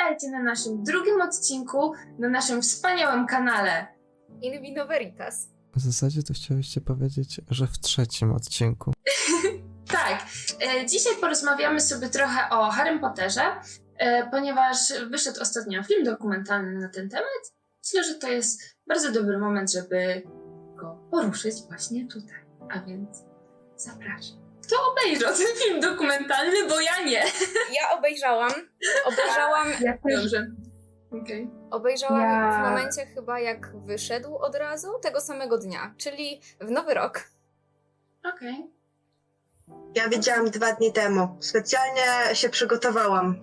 Witajcie na naszym drugim odcinku, na naszym wspaniałym kanale. In Vino Veritas. W zasadzie to chciałyście powiedzieć, że w trzecim odcinku. Tak, e, dzisiaj porozmawiamy sobie trochę o Harrym Potterze, e, ponieważ wyszedł ostatnio film dokumentalny na ten temat. Myślę, że to jest bardzo dobry moment, żeby go poruszyć właśnie tutaj. A więc zapraszam. Kto obejrzał ten film dokumentalny, bo ja nie. Ja obejrzałam. Obejrzałam. Ja też Dobrze. Okej. Obejrzałam Ja- w momencie chyba jak wyszedł od razu, tego samego dnia, czyli w nowy rok. Okej. Ja widziałam dwa dni temu. Specjalnie się przygotowałam.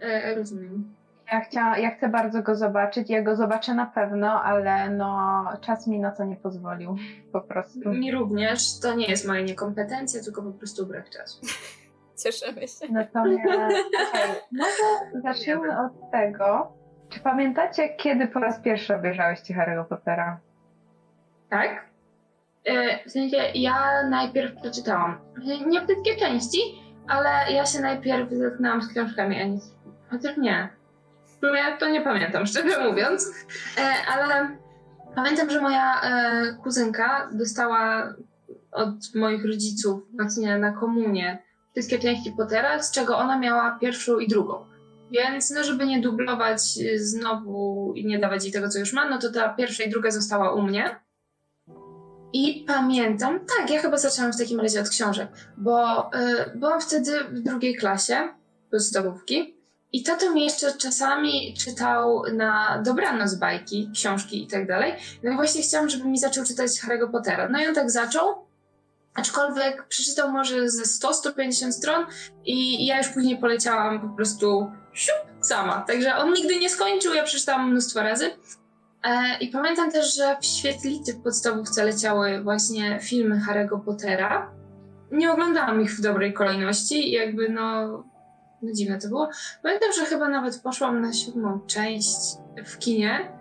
E, Rozumiem. Ja, chciała, ja chcę bardzo go zobaczyć. Ja go zobaczę na pewno, ale no czas mi na to nie pozwolił. Po prostu. Mi również. To nie jest moja niekompetencja, tylko po prostu brak czasu. Cieszymy się. Natomiast okej, może zacznijmy od tego. Czy pamiętacie, kiedy po raz pierwszy obejrzałyście Harry'ego Pottera? Tak? E, W sensie ja najpierw przeczytałam. Nie wszystkie części, ale ja się najpierw zetknęłam z książkami, a nie. Chociaż nie. Sumie to nie pamiętam, szczerze mówiąc. E, Ale pamiętam, że moja e, kuzynka dostała od moich rodziców właśnie na komunię wszystkie części Pottera, z czego ona miała pierwszą i drugą. Więc no, żeby nie dublować e, znowu i nie dawać jej tego, co już ma, no to ta pierwsza i druga została u mnie. I pamiętam, tak, ja chyba zaczęłam w takim razie od książek, bo y, byłam wtedy w drugiej klasie podstawówki i tato mi jeszcze czasami czytał na dobranoc bajki, książki i tak dalej. No i właśnie chciałam, żeby mi zaczął czytać Harry'ego Pottera. No i on tak zaczął, aczkolwiek przeczytał może ze 100-150 stron i ja już później poleciałam po prostu siup, sama. Także on nigdy nie skończył, ja przeczytałam mnóstwo razy. E, I pamiętam też, że w świetlicy w podstawówce leciały właśnie filmy Harry'ego Pottera. Nie oglądałam ich w dobrej kolejności jakby no, no dziwne to było. Pamiętam, że chyba nawet poszłam na siódmą część w kinie,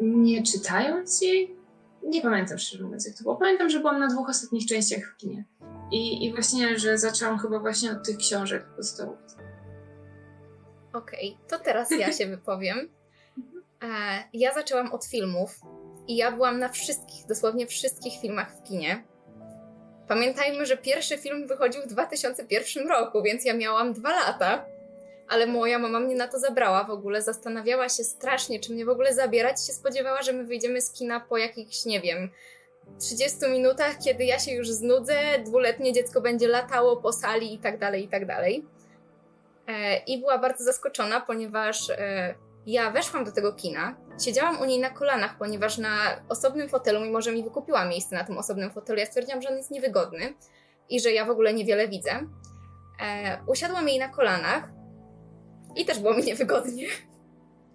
nie czytając jej. Nie pamiętam szczerze mówiąc jak to było. Pamiętam, że byłam na dwóch ostatnich częściach w kinie. I, I właśnie, że zaczęłam chyba właśnie od tych książek w podstawówce. Okej, to teraz ja się wypowiem. E, ja zaczęłam od filmów i ja byłam na wszystkich, dosłownie wszystkich filmach w kinie. Pamiętajmy, że pierwszy film wychodził w 2001 roku, więc ja miałam dwa lata. Ale moja mama mnie na to zabrała w ogóle, zastanawiała się strasznie, czy mnie w ogóle zabierać. Się spodziewała, że my wyjdziemy z kina po jakichś, nie wiem, 30 minutach, kiedy ja się już znudzę, dwuletnie dziecko będzie latało po sali i tak dalej, i tak dalej. E, I była bardzo zaskoczona, ponieważ e, ja weszłam do tego kina, siedziałam u niej na kolanach, ponieważ na osobnym fotelu, mimo że mi wykupiła miejsce na tym osobnym fotelu, ja stwierdziłam, że on jest niewygodny i że ja w ogóle niewiele widzę. E, usiadłam jej na kolanach i też było mi niewygodnie.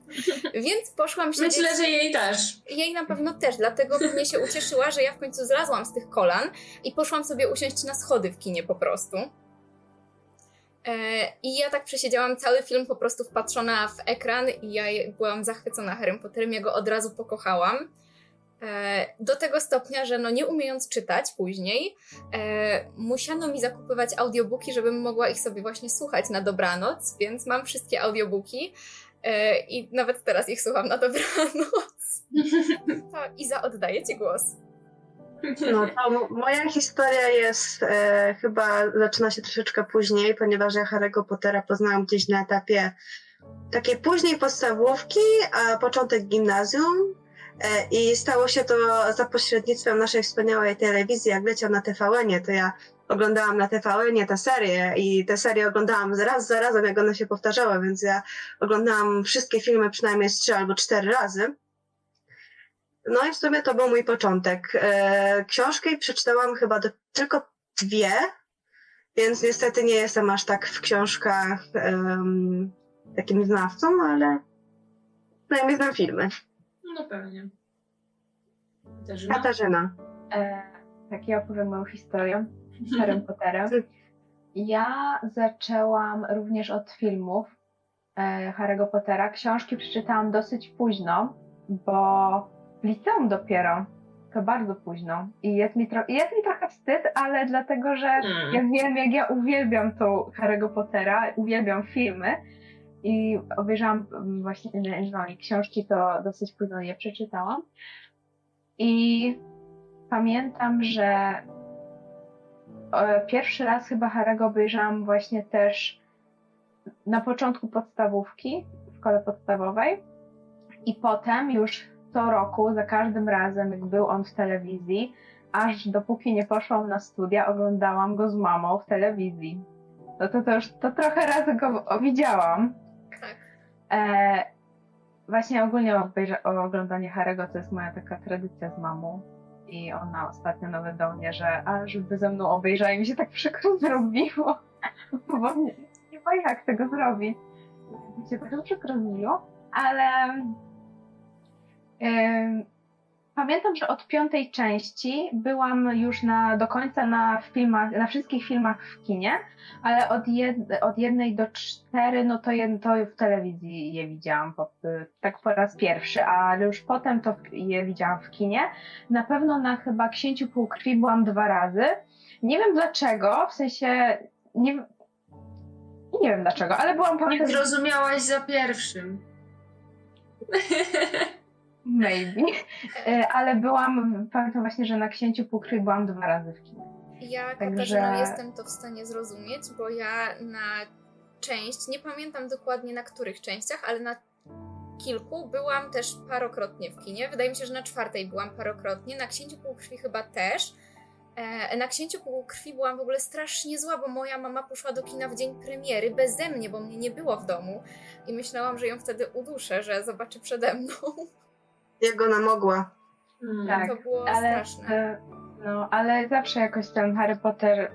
Więc poszłam siedzieć... Myślę, że jej też. Jej na pewno też, dlatego mnie się ucieszyła, że ja w końcu zlazłam z tych kolan i poszłam sobie usiąść na schody w kinie po prostu. E, I ja tak przesiedziałam cały film po prostu wpatrzona w ekran i ja byłam zachwycona Harrym Potterem, ja go od razu pokochałam. E, Do tego stopnia, że no nie umiejąc czytać później, e, musiano mi zakupywać audiobooki, żebym mogła ich sobie właśnie słuchać na dobranoc, więc mam wszystkie audiobooki i nawet teraz ich słucham na dobranoc. To Iza, oddaję Ci głos. No to moja historia jest e, chyba zaczyna się troszeczkę później, ponieważ ja Harry'ego Pottera poznałam gdzieś na etapie takiej później podstawówki, a początek gimnazjum. E, I stało się to za pośrednictwem naszej wspaniałej telewizji, jak leciał na TVN-ie, to ja oglądałam na TVN-ie tę serię i tę serię oglądałam raz za razem, jak one się powtarzały, więc ja oglądałam wszystkie filmy przynajmniej trzy albo cztery razy. No i w sumie to był mój początek. E, książki przeczytałam chyba do, tylko dwie, więc niestety nie jestem aż tak w książkach em, takim znawcą, ale przynajmniej znam filmy. No pewnie. Katarzyna? Katarzyna. E, tak, ja opowiem moją historię z Harrym Potterem. Ja zaczęłam również od filmów e, Harry'ego Pottera. Książki przeczytałam dosyć późno, bo liceum dopiero. To bardzo późno. I jest mi, tro- jest mi trochę wstyd, ale dlatego, że Mm. ja wiem, jak ja uwielbiam tą Harry'ego Pottera, uwielbiam filmy, i obejrzałam mm, właśnie no, książki, to dosyć późno je przeczytałam. I pamiętam, że e, pierwszy raz chyba Harego obejrzałam właśnie też na początku podstawówki w szkole podstawowej i potem już co roku, za każdym razem, jak był on w telewizji, aż dopóki nie poszłam na studia, oglądałam go z mamą w telewizji. No to, to już to trochę razy go widziałam. Tak. E, właśnie ogólnie obejrza- oglądanie Harego to jest moja taka tradycja z mamą. I ona ostatnio nawet do mnie, że a żeby ze mną obejrzała i mi się tak przykro zrobiło. Bo nie, nie ma jak tego zrobić. Mi się tak przykro zrobiło. Ale pamiętam, że od piątej części byłam już na, do końca na filmach, na wszystkich filmach w kinie, ale od, jed, od jednej do cztery, no to, to w telewizji je widziałam po, tak po raz pierwszy, ale już potem to je widziałam w kinie. Na pewno na chyba Księciu Półkrwi byłam dwa razy. Nie wiem dlaczego, w sensie nie, nie wiem dlaczego, ale byłam po Nie zrozumiałaś za pierwszym. maybe, E, ale byłam, pamiętam właśnie, że na Księciu Półkrwi byłam dwa razy w kinie. Ja, Także- Katarzyno, jestem to w stanie zrozumieć, bo ja na część, nie pamiętam dokładnie na których częściach, ale na kilku byłam też parokrotnie w kinie. Wydaje mi się, że na czwartej byłam parokrotnie, na Księciu Półkrwi chyba też. E, Na Księciu Półkrwi byłam w ogóle strasznie zła, bo moja mama poszła do kina w dzień premiery beze mnie, bo mnie nie było w domu. I myślałam, że ją wtedy uduszę, że zobaczy przede mną. Jak ona mogła. Hmm. Tak, to było ale, straszne. e, no, ale zawsze jakoś ten Harry Potter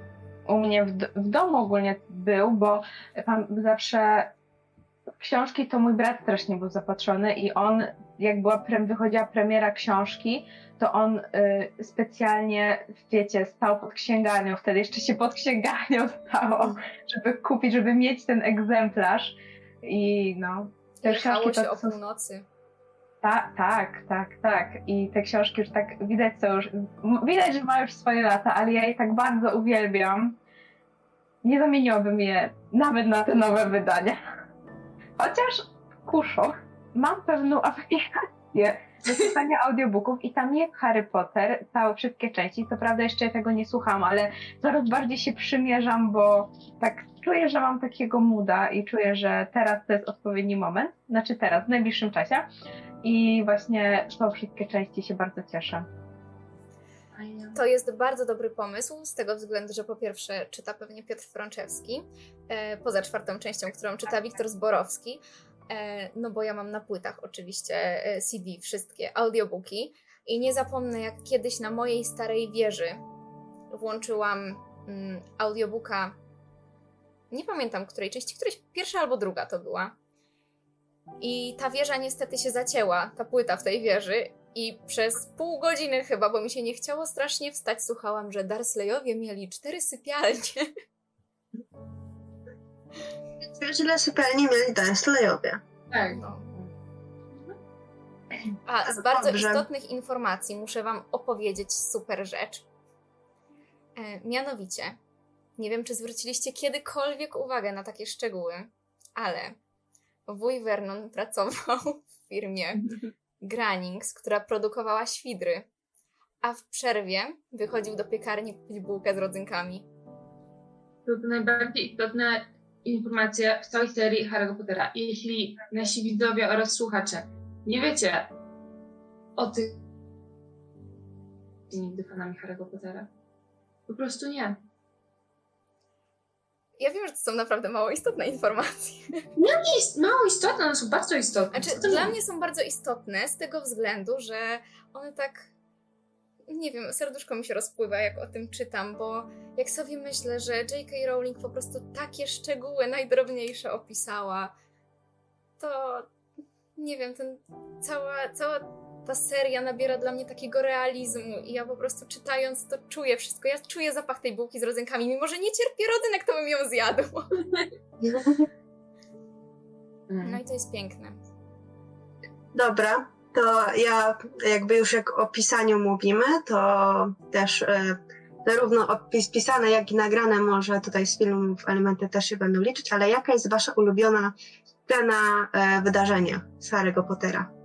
u mnie w, w domu ogólnie był, bo pan zawsze książki to mój brat strasznie był zapatrzony i on, jak była pre, wychodziła premiera książki, to on y, specjalnie, wiecie, stał pod księgarnią, wtedy jeszcze się pod księgarnią stało, żeby kupić, żeby mieć ten egzemplarz i no. Te Jechało książki się to o są północy. Tak, tak, tak, tak. I te książki już tak widać co już. Widać, że ma już swoje lata, ale ja je tak bardzo uwielbiam. Nie zamieniłabym je nawet na te nowe wydania. Chociaż kuszą. Mam pewną aplikację do słuchania audiobooków i tam jest Harry Potter, całe wszystkie części. Co prawda jeszcze tego nie słucham, ale coraz bardziej się przymierzam, bo tak czuję, że mam takiego muda i czuję, że teraz to jest odpowiedni moment. Znaczy teraz, w najbliższym czasie. I właśnie to wszystkie części się bardzo cieszę. To jest bardzo dobry pomysł, z tego względu, że po pierwsze czyta pewnie Piotr Frączewski, e, poza czwartą częścią, którą czyta Wiktor Zborowski, e, no bo ja mam na płytach oczywiście e, CD wszystkie, audiobooki i nie zapomnę jak kiedyś na mojej starej wieży włączyłam mm, audiobooka, nie pamiętam której części, której pierwsza albo druga to była. I ta wieża niestety się zacięła, ta płyta w tej wieży i przez pół godziny chyba, bo mi się nie chciało strasznie wstać, słuchałam, że Darsleyowie mieli cztery sypialnie. Źle sypialni mieli Dursleyowie. Tak. No. A z bardzo Dobrze. istotnych informacji muszę Wam opowiedzieć super rzecz. E, mianowicie, nie wiem, czy zwróciliście kiedykolwiek uwagę na takie szczegóły, ale wuj Vernon pracował w firmie Granings, która produkowała świdry, a w przerwie wychodził do piekarni kupić bułkę z rodzynkami. To najbardziej istotna informacja w całej serii Harry'ego Pottera. Jeśli nasi widzowie oraz słuchacze nie wiecie o tych nigdy fanami Harry'ego Pottera. Po prostu nie. Ja wiem, że to są naprawdę mało istotne informacje. Nie jest mało istotne, one są bardzo istotne. Znaczy, dla mówisz? mnie są bardzo istotne z tego względu, że one tak. Nie wiem, serduszko mi się rozpływa, jak o tym czytam, bo jak sobie myślę, że J.K. Rowling po prostu takie szczegóły najdrobniejsze opisała, to nie wiem, ten, cała, cała ta seria nabiera dla mnie takiego realizmu i ja po prostu czytając to czuję wszystko. Ja czuję zapach tej bułki z rodzynkami, mimo że nie cierpię rodzynek, to bym ją zjadł. Mm. No i to jest piękne. Dobra, to ja jakby już jak o pisaniu mówimy, to też e, zarówno opis pisane, jak i nagrane może tutaj z filmów elementy też się będą liczyć, ale jaka jest wasza ulubiona scena, e, wydarzenia Harry'ego Pottera.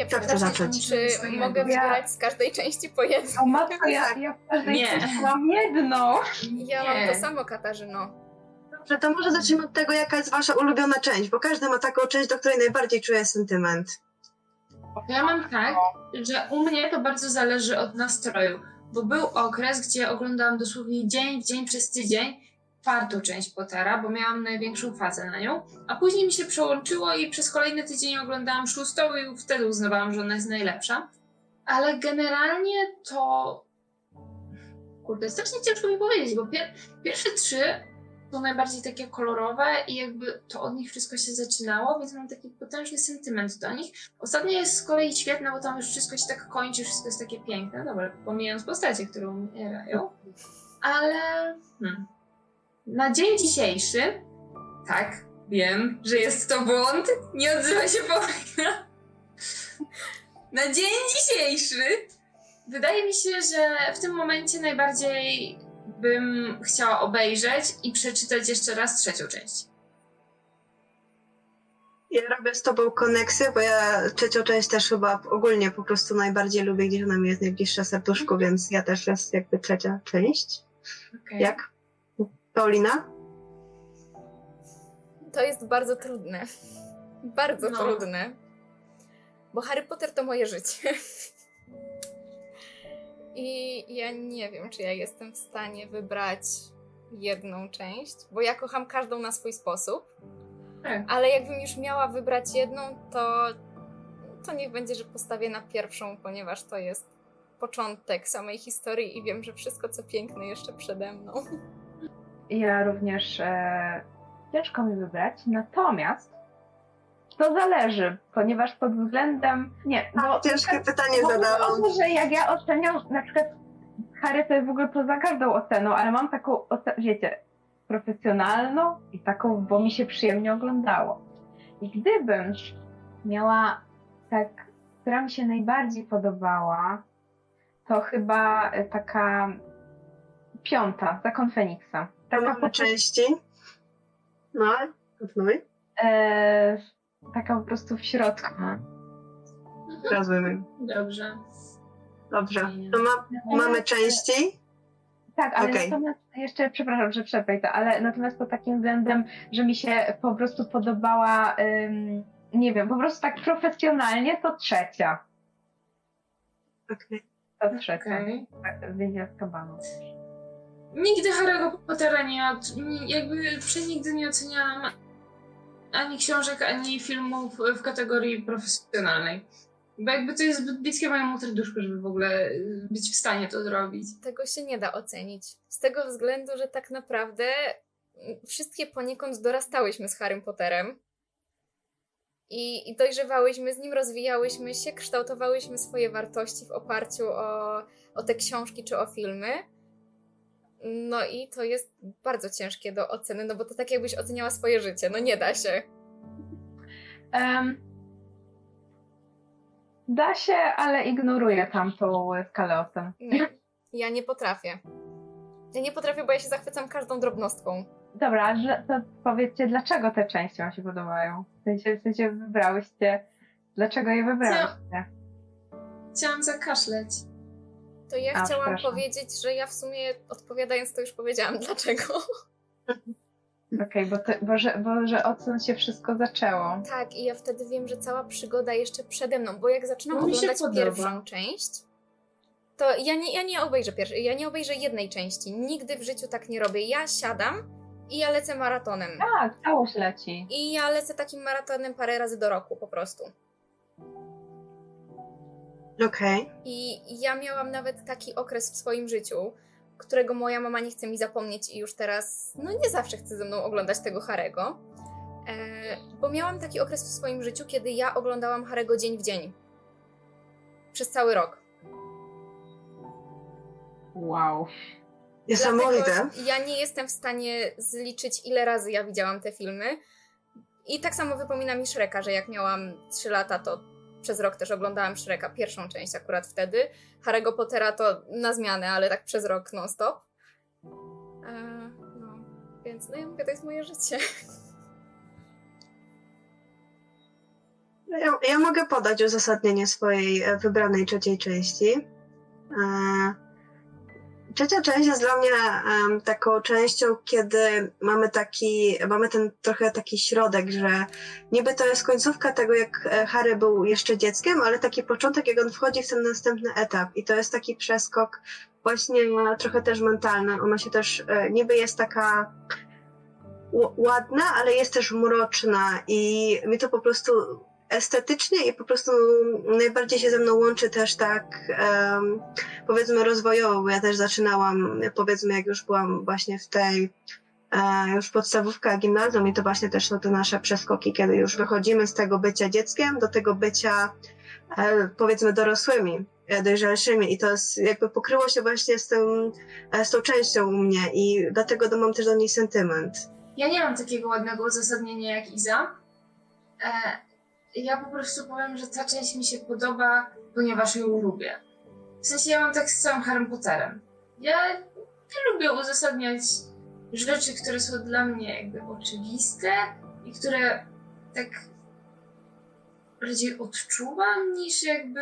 Ja Tak to przepraszam, zacząć. czy mogę Ja- wybierać z każdej części po jednej? O matko, ja, ja w każdej Nie. części mam jedną. Ja Nie. mam to samo, Katarzyno. Dobrze, to może zacznijmy od tego, jaka jest wasza ulubiona część, bo każdy ma taką część, do której najbardziej czuje sentyment. Ja mam tak, że u mnie to bardzo zależy od nastroju, bo był okres, gdzie oglądałam dosłownie dzień w dzień przez tydzień czwartą część Pottera, bo miałam największą fazę na nią, a później mi się przełączyło i przez kolejny tydzień oglądałam szóstą i wtedy uznawałam, że ona jest najlepsza. Ale generalnie to... Kurde, strasznie ciężko mi powiedzieć, bo pier... pierwsze trzy są najbardziej takie kolorowe i jakby to od nich wszystko się zaczynało, więc mam taki potężny sentyment do nich. Ostatnia jest z kolei świetna, bo tam już wszystko się tak kończy, wszystko jest takie piękne. Dobra, pomijając postacie, które umierają. Ale hmm. Na dzień dzisiejszy, tak, wiem, że jest to błąd, nie odzywa się Paulina. Na dzień dzisiejszy wydaje mi się, że w tym momencie najbardziej bym chciała obejrzeć i przeczytać jeszcze raz trzecią część. Ja robię z tobą koneksję, bo ja trzecią część też chyba ogólnie po prostu najbardziej lubię, gdzieś ona mi jest najbliższa serduszku, więc ja też jest jakby trzecia część. Okay. Jak? Paulina? To jest bardzo trudne. Bardzo No. trudne. Bo Harry Potter to moje życie. I ja nie wiem, czy ja jestem w stanie wybrać jedną część, bo ja kocham każdą na swój sposób. Tak. Ale jakbym już miała wybrać jedną, to, to niech będzie, że postawię na pierwszą, ponieważ to jest początek samej historii i wiem, że wszystko co piękne jeszcze przede mną. Ja również e, ciężko mi wybrać, natomiast to zależy, ponieważ pod względem. Nie, bo. Ciężkie pytanie bo mówię zadałam. to, że jak ja oceniam, na przykład Harry to jest w ogóle poza każdą oceną, ale mam taką ocenę, wiecie, profesjonalną i taką, bo mi się przyjemnie oglądało. I gdybym miała tak, która mi się najbardziej podobała, to chyba e, taka piąta, Zakon Feniksa. Tam Taka mamy po, części. No, kontynuuj. e, taka po prostu w środku. Rozumiem. Dobrze. Dobrze. To ma, mamy części. Tak, ale Okej. natomiast jeszcze, przepraszam, że przepędzę, ale natomiast pod takim względem, że mi się po prostu podobała, ym, nie wiem, po prostu tak profesjonalnie, to trzecia. Okej. To trzecia. Okej. Tak, z kabanu. Nigdy Harry'ego Pottera nie, od, jakby przenigdy nie oceniałam ani książek, ani filmów w kategorii profesjonalnej. Bo jakby to jest zbyt bliskie mojemu serduszku, żeby w ogóle y, być w stanie to zrobić. Tego się nie da ocenić. Z tego względu, że tak naprawdę mm, wszystkie poniekąd dorastałyśmy z Harrym Potterem. I, I dojrzewałyśmy z nim, rozwijałyśmy się, kształtowałyśmy swoje wartości w oparciu o, o te książki czy o filmy. No i to jest bardzo ciężkie do oceny, no bo to tak jakbyś oceniała swoje życie, no nie da się. Em, da się, ale ignoruję tamtą skalę ocen. Nie, ja nie potrafię. Ja nie potrafię, bo ja się zachwycam każdą drobnostką. Dobra, to powiedzcie, dlaczego te części wam się podobają? W sensie, w sensie wybrałyście, dlaczego je wybrałyście? Chciałam zakaszleć. To ja A, chciałam powiedzieć, że ja w sumie odpowiadając to już powiedziałam dlaczego. Okej, bo, to- bo, że, bo że się wszystko zaczęło. Tak, i ja wtedy wiem, że cała przygoda jeszcze przede mną, bo jak zaczynam No oglądać pierwszą część, to ja nie, ja nie obejrzę pierwszej, ja nie obejrzę jednej części. Nigdy w życiu tak nie robię. Ja siadam i ja lecę maratonem. Tak, całość leci. I ja lecę takim maratonem parę razy do roku po prostu. Okej. I ja miałam nawet taki okres w swoim życiu, którego moja mama nie chce mi zapomnieć i już teraz, no nie zawsze chce ze mną oglądać tego Harego. E, bo miałam taki okres w swoim życiu, kiedy ja oglądałam Harego dzień w dzień. Przez cały rok. Wow. Niesamowite. Ja nie jestem w stanie zliczyć, ile razy ja widziałam te filmy. I tak samo wypomina mi Shreka, że jak miałam 3 lata, to przez rok też oglądałam Shreka, pierwszą część akurat wtedy. Harry'ego Pottera to na zmianę, ale tak przez rok non-stop. E, no, więc no ja mówię, to jest moje życie. No ja, ja mogę podać uzasadnienie swojej e, wybranej trzeciej części. E, Trzecia część jest dla mnie em, taką częścią, kiedy mamy taki, mamy ten trochę taki środek, że niby to jest końcówka tego, jak e, Harry był jeszcze dzieckiem, ale taki początek, jak on wchodzi w ten następny etap. I to jest taki przeskok właśnie trochę też mentalny. Ona się też, e, niby jest taka ładna, ale jest też mroczna i mi to po prostu estetycznie i po prostu najbardziej się ze mną łączy też tak em, powiedzmy rozwojowo, bo ja też zaczynałam powiedzmy jak już byłam właśnie w tej e, już podstawówka, gimnazjum i to właśnie też są te nasze przeskoki, kiedy już wychodzimy z tego bycia dzieckiem do tego bycia e, powiedzmy dorosłymi, e, dojrzalszymi i to jest, jakby pokryło się właśnie z, tym, z tą częścią u mnie i dlatego do- mam też do niej sentyment. Ja nie mam takiego ładnego uzasadnienia jak Iza. Ja po prostu powiem, że ta część mi się podoba, ponieważ ją lubię. W sensie ja mam tak z całym Harry Potterem. Ja nie lubię uzasadniać rzeczy, które są dla mnie jakby oczywiste i które tak bardziej odczuwam niż jakby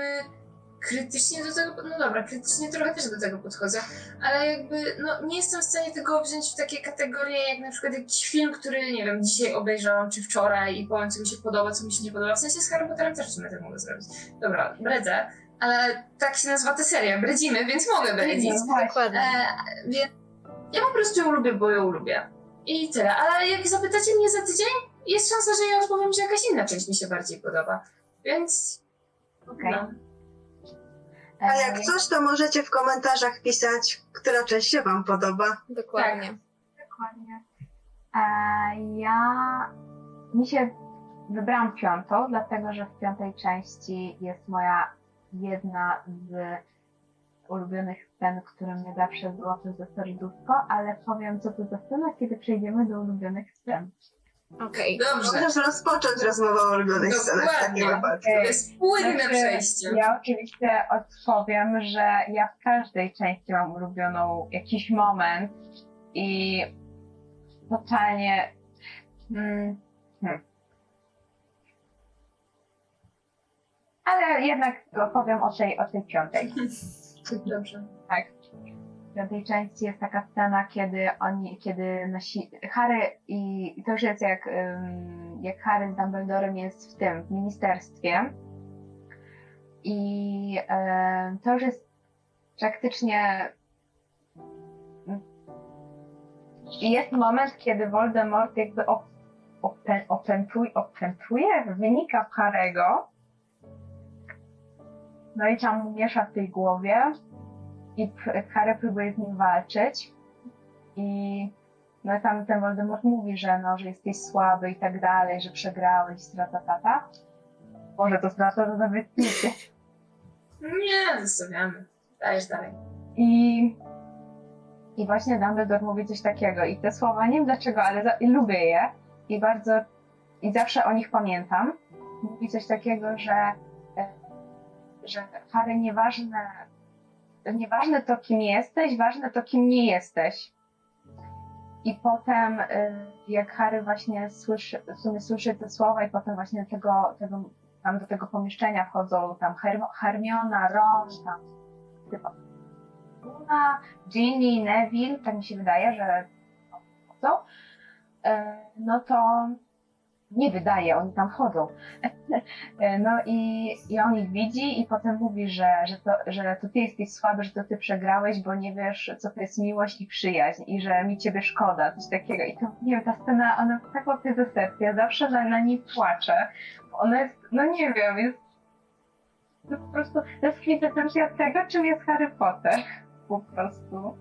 krytycznie do tego, no dobra, krytycznie trochę też do tego podchodzę, ale jakby, no nie jestem w stanie tego wziąć w takie kategorie, jak na przykład jakiś film, który, nie wiem, dzisiaj obejrzałam, czy wczoraj i powiem, co mi się podoba, co mi się nie podoba. W sensie z Harry Potterem też w sumie tak mogę zrobić. Dobra, bredzę, ale tak się nazywa ta seria, bredzimy, więc mogę bredzić. Dokładnie. E, więc ja po prostu ją lubię, bo ją lubię. I tyle. Ale jak zapytacie mnie za tydzień, jest szansa, że ja odpowiem, że jakaś inna część mi się bardziej podoba. Więc... Okej. No. A jak coś, to możecie w komentarzach pisać, która część się wam podoba. Dokładnie. Dokładnie. E, ja mi się wybrałam piątą, dlatego że w piątej części jest moja jedna z ulubionych scen, które mnie zawsze złoty ze serduszko, ale powiem co to za scena, kiedy przejdziemy do ulubionych scen. Okej. Dobrze. Możesz rozpocząć rozmowę o ulubionych scenach w takim wypadku. To jest płynne Znaczy, przejście. Ja oczywiście odpowiem, że ja w każdej części mam ulubioną jakiś moment i totalnie. Mm, hmm. Ale jednak opowiem o tej, o tej piątej. Dobrze. Piątej części jest taka scena, kiedy oni, kiedy nasi, Harry i to już jest jak, ym, jak Harry z Dumbledorem jest w tym, w ministerstwie. I em, to już jest praktycznie i jest moment, kiedy Voldemort jakby op, opę, opętuje, wynika w Harego. No i tam miesza w tej głowie i Harry próbuje z nim walczyć i no tam ten Voldemort mówi, że no, że jesteś słaby i tak dalej, że przegrałeś, strata tata. Może to strata to nawet nie Nie, zostawiamy. Dajesz dalej. I, I właśnie Dumbledore mówi coś takiego i te słowa, nie wiem dlaczego, ale za, lubię je i bardzo, i zawsze o nich pamiętam. Mówi coś takiego, że, że Harry nieważne, nieważne to kim jesteś, ważne to kim nie jesteś. I potem, e, jak Harry właśnie słyszy, w sumie słyszy te słowa i potem właśnie tego, tego tam do tego pomieszczenia wchodzą tam Herm- Hermiona, Ron, tam chyba Luna, Ginny, Neville, tak mi się wydaje, że wchodzą, e, no to nie wydaje, oni tam wchodzą. E, No i, i on ich widzi i potem mówi, że, że, to, że to ty jesteś słaby, że to ty przegrałeś, bo nie wiesz, co to jest miłość i przyjaźń i że mi ciebie szkoda, coś takiego. I to, nie wiem, ta scena, ona tak łapie ze serca, ja zawsze na, na niej płaczę. Ona jest, no nie wiem, jest to po prostu, to jest kwintesencja tego, czym jest Harry Potter. Po prostu.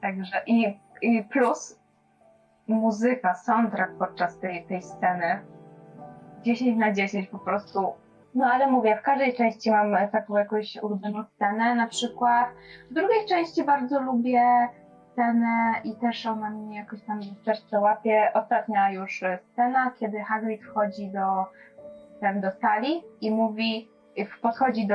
Także i, i plus muzyka, soundtrack podczas tej, tej sceny 10 na 10 po prostu. No ale mówię, w każdej części mam taką jakąś ulubioną scenę, na przykład w drugiej części bardzo lubię scenę i też ona mnie jakoś tam w serce łapie. Ostatnia już scena, kiedy Hagrid wchodzi do, ten, do sali i mówi, podchodzi do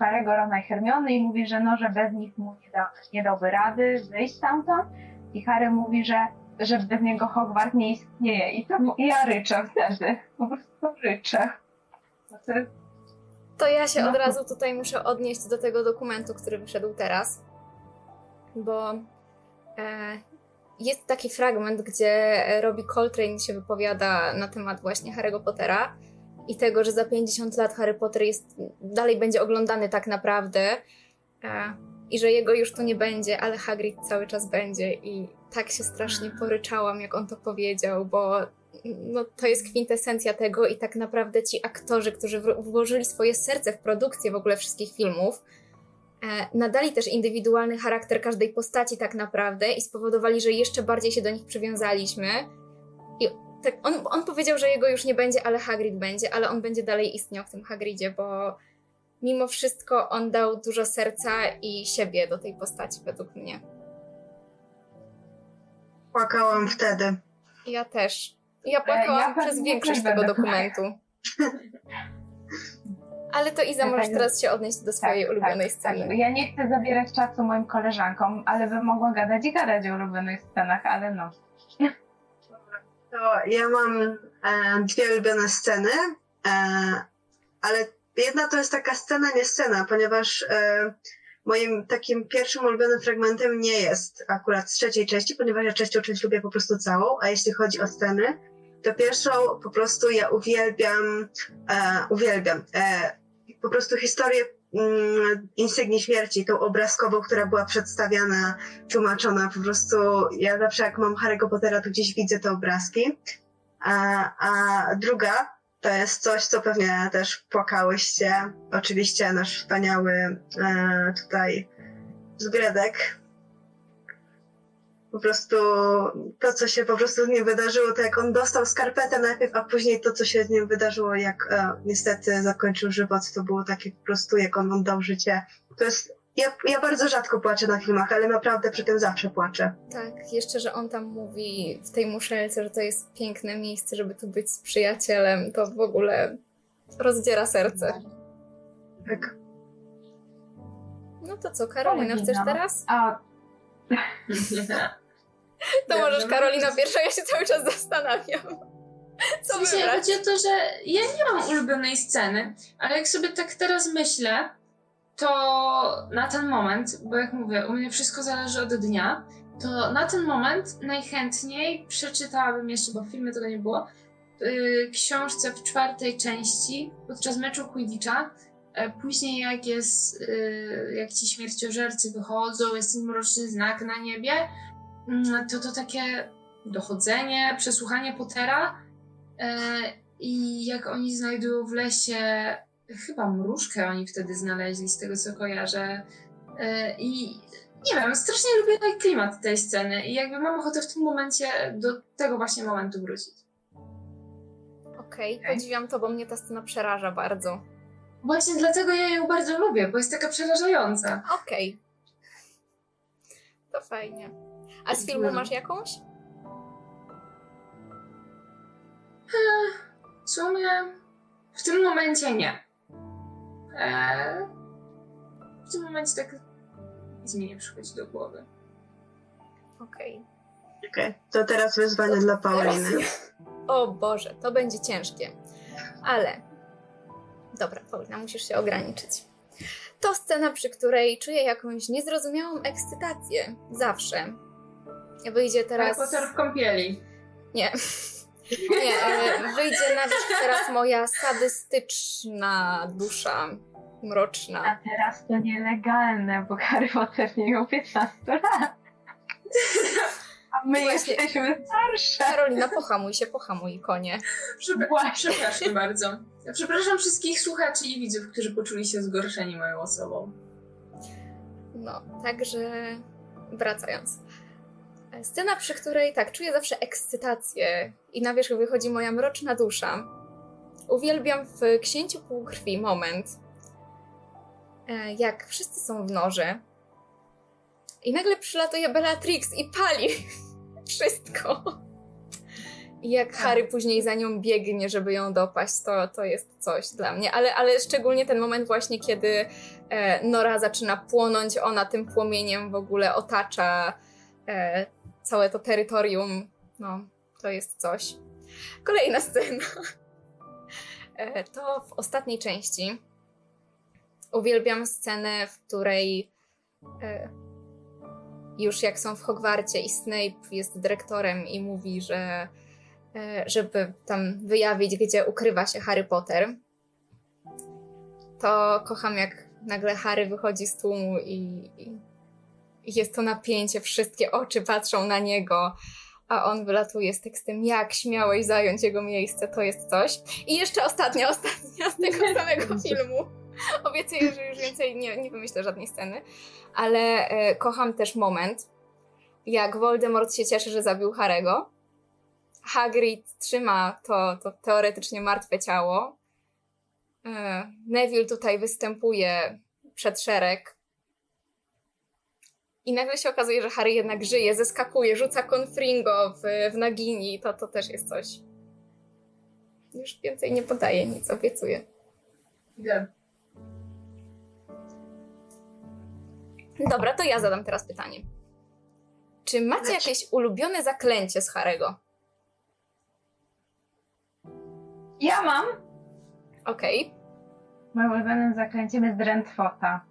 Harry'ego, Rona i Hermiony i mówi, że no, że bez nich mu nie, da, nie dałby rady wyjść stamtąd. I Harry mówi, że że bez niego Hogwart nie istnieje. I to i ja ryczę wtedy. Po prostu ryczę. No to jest To ja się od No. razu tutaj muszę odnieść do tego dokumentu, który wyszedł teraz, bo e, jest taki fragment, gdzie Robbie Coltrane się wypowiada na temat właśnie Harry'ego Pottera i tego, że za 50 lat Harry Potter jest, dalej będzie oglądany tak naprawdę e, i że jego już tu nie będzie, ale Hagrid cały czas będzie i tak się strasznie poryczałam, jak on to powiedział, bo no, to jest kwintesencja tego i tak naprawdę ci aktorzy, którzy włożyli swoje serce w produkcję w ogóle wszystkich filmów, e, nadali też indywidualny charakter każdej postaci tak naprawdę i spowodowali, że jeszcze bardziej się do nich przywiązaliśmy. I tak, on, on powiedział, że jego już nie będzie, ale Hagrid będzie, ale on będzie dalej istniał w tym Hagridzie, bo mimo wszystko on dał dużo serca i siebie do tej postaci według mnie. Płakałam wtedy. Ja też. Ja płakałam ja przez większość tego dokumentu. Ale to Iza, możesz tak- teraz się odnieść do swojej ulubionej sceny. Tak. Ja nie chcę zabierać czasu moim koleżankom, ale bym mogła gadać i gadać o ulubionych scenach, ale no. To ja mam e, dwie ulubione sceny, e, ale jedna to jest taka scena, nie scena, ponieważ e, moim takim pierwszym ulubionym fragmentem nie jest akurat z trzeciej części, ponieważ ja trzecią część lubię po prostu całą, a jeśli chodzi o sceny, to pierwszą po prostu ja uwielbiam, e, uwielbiam e, po prostu historię mm, Insygni Śmierci, tą obrazkową, która była przedstawiana tłumaczona. Po prostu ja zawsze jak mam Harry'ego Pottera, to gdzieś widzę te obrazki. A, a druga to jest coś, co pewnie też płakałyście. Oczywiście nasz wspaniały e, tutaj zgredek. Po prostu to, co się po prostu z nim wydarzyło, to jak on dostał skarpetę najpierw, a później to, co się z nim wydarzyło, jak e, niestety zakończył żywot, to było takie po prostu, jak on oddał życie. To jest ja, ja bardzo rzadko płaczę na filmach, ale naprawdę przy tym zawsze płaczę. Tak, jeszcze, że on tam mówi w tej muszelce, że to jest piękne miejsce, żeby tu być z przyjacielem, to w ogóle rozdziera serce. Tak. No to co, Karolina, chcesz no. teraz? A To Dobrze, możesz. Karolina, pierwsza, ja się cały czas zastanawiam. Co W sensie, wybrać? chodzi o to, że ja nie mam ulubionej sceny, ale jak sobie tak teraz myślę, to na ten moment, bo jak mówię, u mnie wszystko zależy od dnia, to na ten moment najchętniej przeczytałabym jeszcze, bo w filmie tego nie było, yy, książce w czwartej części podczas meczu Quidditcha. E, Później jak jest, yy, jak ci śmierciożercy wychodzą, jest ten mroczny znak na niebie, mm, to to takie dochodzenie, przesłuchanie Pottera, E, I jak oni znajdują w lesie, chyba mrużkę oni wtedy znaleźli, z tego co kojarzę. E, I nie wiem, strasznie lubię ten klimat tej sceny i jakby mam ochotę w tym momencie do tego właśnie momentu wrócić. Okej, Okej. podziwiam to, bo mnie ta scena przeraża bardzo. Właśnie dlatego ja ją bardzo lubię, bo jest taka przerażająca. Okej. To fajnie. A z filmu masz jakąś? W sumie w tym momencie nie. E, w tym momencie tak nic mi nie przychodzi do głowy. Okej. Okej, to teraz wyzwanie dla Pauliny. O Boże, to będzie ciężkie. Ale. Dobra, Paulina, musisz się ograniczyć. To scena, przy której czuję jakąś niezrozumiałą ekscytację. Zawsze. Wyjdzie Harry teraz. Potter w kąpieli. Nie. Nie, wyjdzie na wierzch teraz moja sadystyczna dusza. Mroczna. A teraz to nielegalne, bo Harry Potter nie miał 15 lat. A my Właśnie. jesteśmy starsze. Karolina, pohamuj się, pohamuj, konie. Przepra- Właśnie. Przepraszam bardzo. Przepraszam wszystkich słuchaczy i widzów, którzy poczuli się zgorszeni moją osobą. No, także wracając. Scena, przy której tak, czuję zawsze ekscytację i na wierzch wychodzi moja mroczna dusza. Uwielbiam w Księciu Półkrwi moment, e, jak wszyscy są w norze i nagle przylatuje Bellatrix i pali wszystko. I jak Harry później za nią biegnie, żeby ją dopaść, to, to jest coś dla mnie. Ale, ale szczególnie ten moment właśnie, kiedy e, Nora zaczyna płonąć, ona tym płomieniem w ogóle otacza e, całe to terytorium, no, to jest coś. Kolejna scena. E, To w ostatniej części uwielbiam scenę, w której e, już jak są w Hogwarcie i Snape jest dyrektorem i mówi, że e, żeby tam wyjawić, gdzie ukrywa się Harry Potter, to kocham jak nagle Harry wychodzi z tłumu i, i i jest to napięcie, wszystkie oczy patrzą na niego, a on wylatuje z tekstem, jak śmiałeś zająć jego miejsce, to jest coś. I jeszcze ostatnia, ostatnia z tego samego filmu. Obiecuję, że już więcej nie, nie wymyślę żadnej sceny, ale e, kocham też moment, jak Voldemort się cieszy, że zabił Harego. Hagrid trzyma to, to teoretycznie martwe ciało. E, Neville tutaj występuje przed szereg i nagle się okazuje, że Harry jednak żyje, zeskakuje, rzuca Confringo w, w Nagini. To, to też jest coś. Już więcej nie podaję nic, obiecuję. Wiem. Dobra, to ja zadam teraz pytanie. Czy macie jakieś ulubione zaklęcie z Harego? Ja mam. Okej. Moim ulubionym zaklęciem jest drętwota.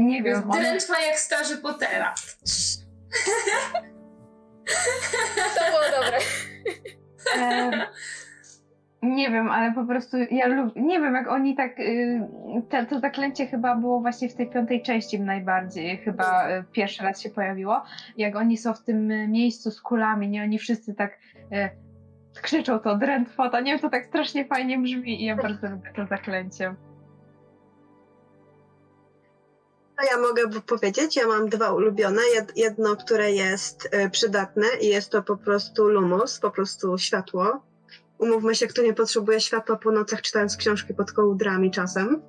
Nie wiem, może- drętwa jak starzy Pottera. To było dobre. E, nie wiem, ale po prostu ja lub, nie wiem, jak oni tak. Y, te, to zaklęcie chyba było właśnie w tej piątej części najbardziej, chyba y, pierwszy raz się pojawiło. Jak oni są w tym y, miejscu z kulami, nie? Oni wszyscy tak y, krzyczą to drętwota. Nie wiem, to tak strasznie fajnie brzmi i ja bardzo lubię to zaklęcie. A ja mogę powiedzieć, ja mam dwa ulubione. Jed- Jedno, które jest e, przydatne i jest to po prostu lumos, po prostu światło. Umówmy się, kto nie potrzebuje światła po nocach czytając książki pod kołdrami czasem.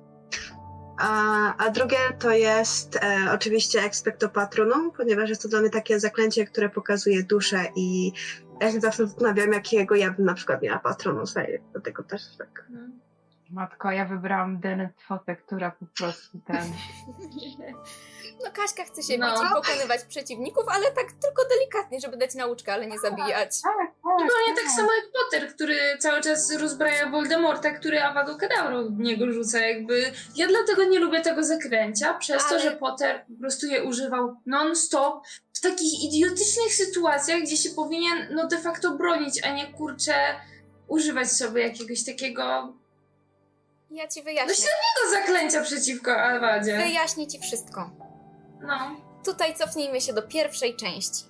A, a drugie to jest e, oczywiście expecto patronum, ponieważ jest to dla mnie takie zaklęcie, które pokazuje duszę i ja się zawsze zastanawiam, jakiego ja bym na przykład miała patronu swoje. Dlatego też tak. Matko, ja wybrałam drętwotę, która po prostu ten. No Kaśka chce się No. bić pokonywać przeciwników, ale tak tylko delikatnie, żeby dać nauczkę, ale nie zabijać. Tak, tak. Zupełnie tak samo jak Potter, który cały czas rozbraja Voldemorta, który Avada Kedavra w niego rzuca. Jakby ja dlatego nie lubię tego zakręcia, przez Ale- to, że Potter po prostu je używał non-stop w takich idiotycznych sytuacjach, gdzie się powinien no de facto bronić, a nie kurczę używać sobie jakiegoś takiego Ja ci no wyjaśnię. średniego zaklęcia przeciwko Alwadzie. Wyjaśnię ci wszystko. No, Tutaj cofnijmy się do pierwszej części.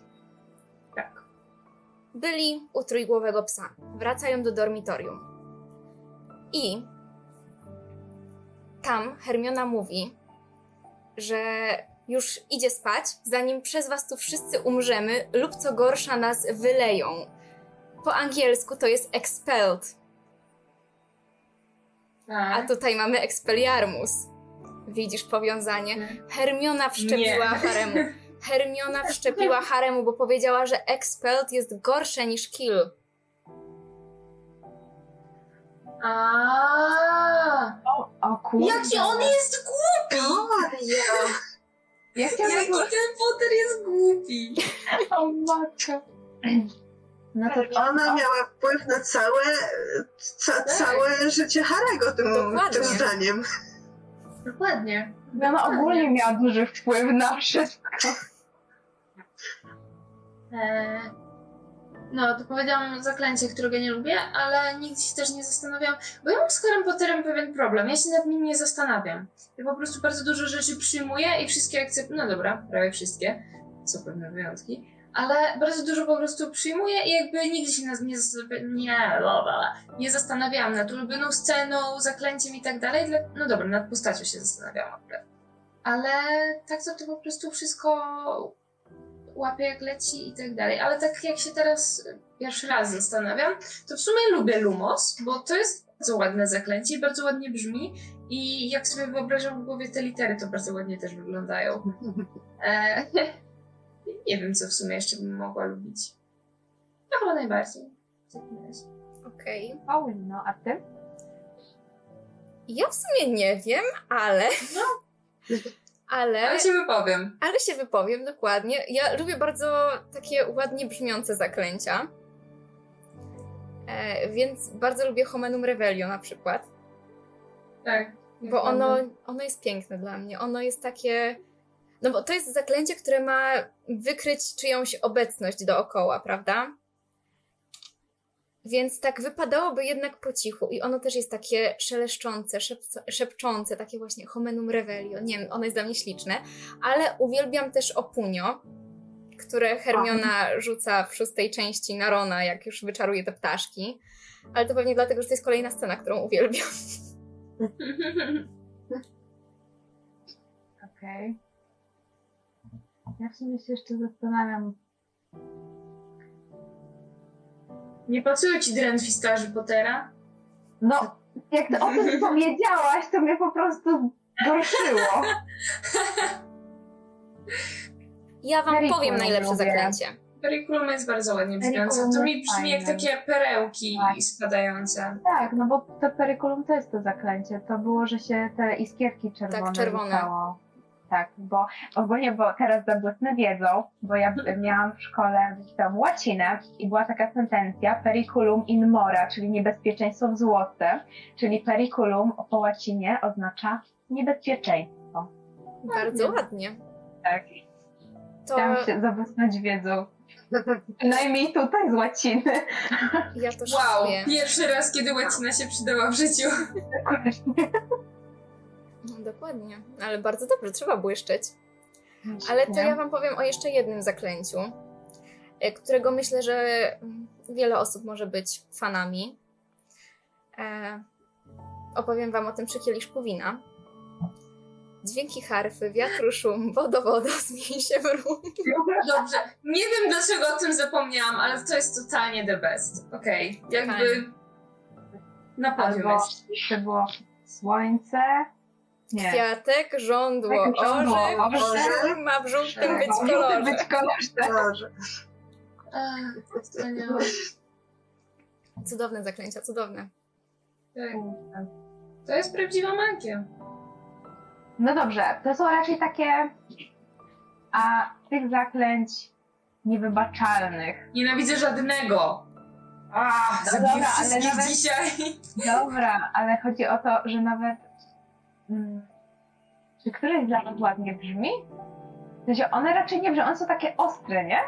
tak. Byli u trójgłowego psa. Wracają do dormitorium. I tam Hermiona mówi, że już idzie spać, zanim przez was tu wszyscy umrzemy, lub co gorsza nas wyleją. Po angielsku to jest expelled, a tak. tutaj mamy expelliarmus. Widzisz powiązanie? Hermiona wszczepiła Nie. haremu. Hermiona wszczepiła haremu, bo powiedziała, że expelled jest gorsze niż kill. A, O, o kurde. Jaki on jest głupi! Teoria! Jak ja Jaki ten Potter jest głupi! O matko. No to Ona miała wpływ na całe, ca, Tak. całe życie Harego tym, Dokładnie. tym zdaniem. Dokładnie. ona ogólnie miała duży wpływ na wszystko. Eee, no, to powiedziałam zaklęcie, którego nie lubię, ale nigdy się też nie zastanawiam, bo ja mam z Harrym Potterem pewien problem. Ja się nad nim nie zastanawiam. Ja po prostu bardzo dużo rzeczy przyjmuję i wszystkie akceptuję. No dobra, prawie wszystkie. Są pewne wyjątki. Ale bardzo dużo po prostu przyjmuję i jakby nigdy się nad nie, nie, nie zastanawiałam nad ulubioną sceną, zaklęciem i tak dalej. No dobra, nad postacią się zastanawiałam akurat. Ale tak to, to po prostu wszystko łapie jak leci i tak dalej. Ale tak jak się teraz pierwszy raz zastanawiam, to w sumie lubię Lumos, bo to jest bardzo ładne zaklęcie i bardzo ładnie brzmi. I jak sobie wyobrażam w głowie te litery, to bardzo ładnie też wyglądają. E, nie wiem, co w sumie jeszcze bym mogła lubić. To chyba najbardziej. W takim razie. Okej. Paulino, a ty? Ja w sumie nie wiem, ale. ale, Ale się wypowiem. ale się wypowiem dokładnie. Ja lubię bardzo takie ładnie brzmiące zaklęcia. E, więc bardzo lubię Homenum Revelio na przykład. Tak. Bo ono, ono jest piękne dla mnie. Ono jest takie. No bo to jest zaklęcie, które ma wykryć czyjąś obecność dookoła, prawda? Więc tak wypadałoby jednak po cichu. I ono też jest takie szeleszczące, szepco- szepczące, takie właśnie homenum revelio. Nie wiem, ono jest dla mnie śliczne. Ale uwielbiam też opunio, które Hermiona rzuca w szóstej części na Rona, jak już wyczaruje te ptaszki. Ale to pewnie dlatego, że to jest kolejna scena, którą uwielbiam. Okej. Ja w sumie się jeszcze zastanawiam. Nie pasuje ci Drenfis Harry Pottera? No, jak ty o tym powiedziałaś, to mnie po prostu gorszyło. Ja wam Periculum powiem najlepsze lubię. zaklęcie. Periculum jest bardzo ładnie brzmiące. To mi brzmi jak takie perełki Tak. spadające. Tak, no bo to perikulum to jest to zaklęcie. To było, że się te iskierki czerwone Tak, czerwone. rzucało. Tak, bo ogólnie, bo teraz zabłysnę wiedzą, bo ja miałam w szkole tam łacinę i była taka sentencja periculum in mora, czyli niebezpieczeństwo w złote, czyli periculum po łacinie oznacza niebezpieczeństwo. Bardzo ładnie. Tak, To chciałam się zabłysnąć wiedzą. Przynajmniej tutaj z łaciny. ja to Wow, szanuję. pierwszy raz, kiedy łacina się przydała w życiu. No, dokładnie. Ale bardzo dobrze, trzeba błyszczeć. Ale to ja wam powiem o jeszcze jednym zaklęciu, e, którego myślę, że mm, wiele osób może być fanami. E, opowiem wam o tym przy kieliszku wina. Dźwięki harfy, wiatru szum, wodo wodo, zmień się w rum. Dobrze, nie wiem dlaczego o tym zapomniałam, ale to jest totalnie the best. Okej, jakby Fajnie. na podium Albo jeszcze było słońce. Nie. Kwiatek, żądło, Tak, orzech, orzech. orzech ma w żółtym być kolorze. być kolorze. Cudowne zaklęcia, cudowne. Tak. To jest prawdziwa magia. No dobrze, to są raczej takie. A tych zaklęć niewybaczalnych. Nienawidzę żadnego. Ach, No zabiję dobra, ale nawet- dzisiaj. Dobra, ale chodzi o to, że nawet. Mm, czy któreś dla Was ładnie brzmi? W sensie one raczej nie brzmią, one są takie ostre, nie?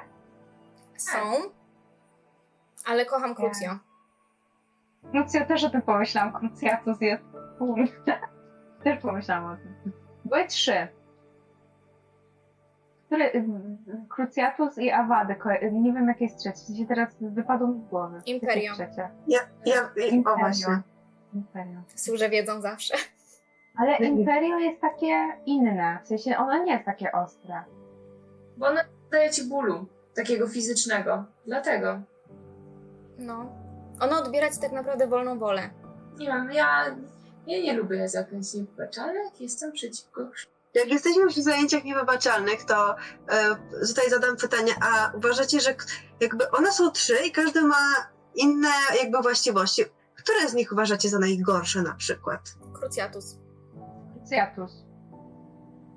Są, ale kocham Crucio. Krucjo też o tym pomyślałam. Krucjatus jest. Kurde. Też pomyślałam o tym. Były trzy. Który, Krucjatus i Awady. Nie wiem, jakie jest trzecie. Sensie teraz wypadło mi z głowy. Trzecie? Ja, ja, i- o właśnie. Imperio. Służę wiedzą zawsze. Ale. Imperio jest takie inne. W sensie ono nie jest takie ostre. Bo ona daje ci bólu, takiego fizycznego. Dlatego. No. Ono odbiera ci tak naprawdę wolną wolę. Nie wiem, ja, ja nie lubię zaklęć niewybaczalnych, jestem przeciwko. Jak jesteśmy przy zajęciach niewybaczalnych, to e, tutaj zadam pytanie, a uważacie, że jakby one są trzy i każdy ma inne jakby właściwości. Które z nich uważacie za najgorsze na przykład? Cruciatus. Krucjatus.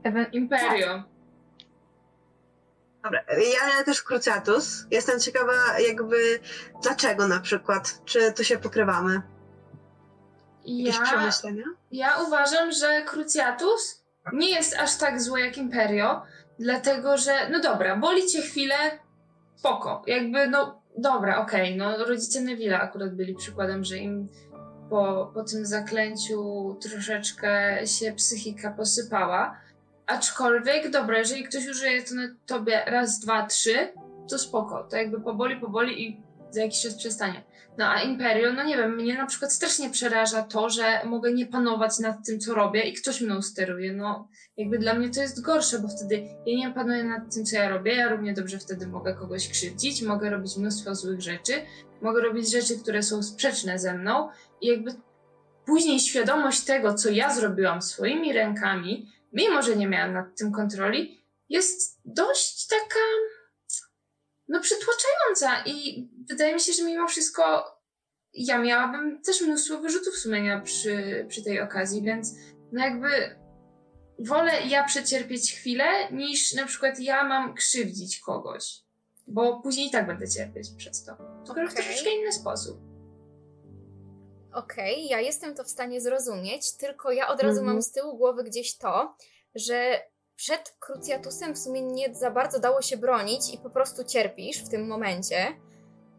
Ewe- Imperio. Dobra, ja też Cruciatus. Jestem ciekawa jakby dlaczego na przykład. Czy tu się pokrywamy? Jakieś Ja, przemyślenia? ja uważam, że Cruciatus nie jest aż tak złe jak Imperio, dlatego że, no dobra, boli cię chwilę, spoko. Jakby, no dobra, okej, no rodzice Neville'a akurat byli przykładem, że im po, po tym zaklęciu troszeczkę się psychika posypała. Aczkolwiek, dobra, jeżeli ktoś użyje to na tobie raz, dwa, trzy, to spoko. To jakby poboli, poboli i za jakiś czas przestanie. No a Imperium, no nie wiem, mnie na przykład strasznie przeraża to, że mogę nie panować nad tym, co robię i ktoś mną steruje. No jakby dla mnie to jest gorsze, bo wtedy ja nie panuję nad tym, co ja robię. Ja równie dobrze wtedy mogę kogoś krzywdzić, mogę robić mnóstwo złych rzeczy, mogę robić rzeczy, które są sprzeczne ze mną i jakby później świadomość tego, co ja zrobiłam swoimi rękami, mimo że nie miałam nad tym kontroli, jest dość taka no przytłaczająca i wydaje mi się, że mimo wszystko ja miałabym też mnóstwo wyrzutów sumienia przy, przy tej okazji, więc no jakby wolę ja przecierpieć chwilę, niż na przykład ja mam krzywdzić kogoś. Bo później i tak będę cierpieć przez to. Tylko w Okej. troszeczkę inny sposób. Okej, ja jestem to w stanie zrozumieć, tylko ja od razu Mhm. mam z tyłu głowy gdzieś to, że przed Cruciatusem w sumie nie za bardzo dało się bronić i po prostu cierpisz w tym momencie.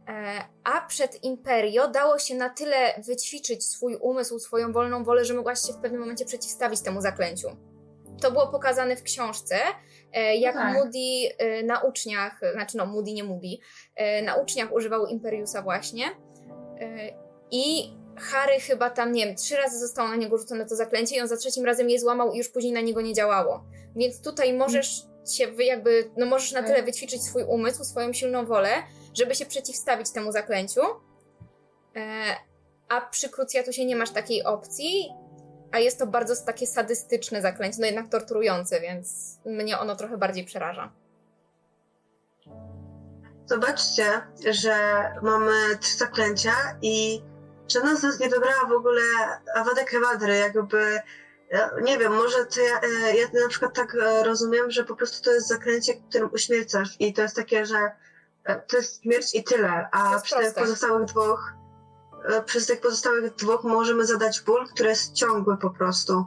E, A przed Imperio dało się na tyle wyćwiczyć swój umysł, swoją wolną wolę, że mogłaś się w pewnym momencie przeciwstawić temu zaklęciu. To było pokazane w książce, e, jak tak. Moody e, na uczniach, znaczy no Moody nie Moody, na uczniach używał Imperiusa właśnie. I Harry chyba tam, nie wiem, trzy razy zostało na niego rzucone to zaklęcie i on za trzecim razem je złamał i już później na niego nie działało. Więc tutaj możesz się jakby, no możesz na Tak. tyle wyćwiczyć swój umysł, swoją silną wolę, żeby się przeciwstawić temu zaklęciu. E, a przy Cruciatusie nie masz takiej opcji, a jest to bardzo takie sadystyczne zaklęcie, no jednak torturujące, więc mnie ono trochę bardziej przeraża. Zobaczcie, że mamy trzy zaklęcia i żadna z nas nie wybrała w ogóle Avada Kedavra, jakby e, nie wiem, może to ja, e, ja na przykład tak e, rozumiem, że po prostu to jest zaklęcie, którym uśmiercasz i to jest takie, że e, to jest śmierć i tyle, a przy tych pozostałych dwóch przy tych pozostałych dwóch możemy zadać ból, który jest ciągły po prostu,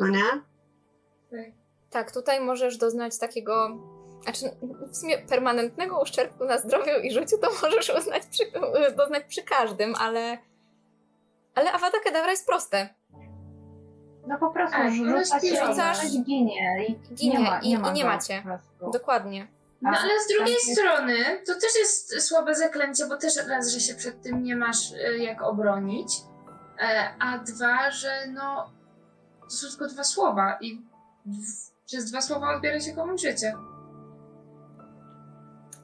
no nie? Tak, tutaj możesz doznać takiego, znaczy w sumie permanentnego uszczerbku na zdrowiu i życiu to możesz uznać przy, doznać przy każdym, ale ale Avada Kedavra jest proste. No po prostu Tak, rzuca rzucasz się rzucasz- i ginie. I Ginie nie ma, i- nie ma i nie macie. Dokładnie. No ale z drugiej tak jest- strony to też jest słabe zaklęcie, bo też raz, że się przed tym nie masz y, jak obronić, e, a dwa, że no to są tylko dwa słowa i w, przez dwa słowa odbiera się komuś życie.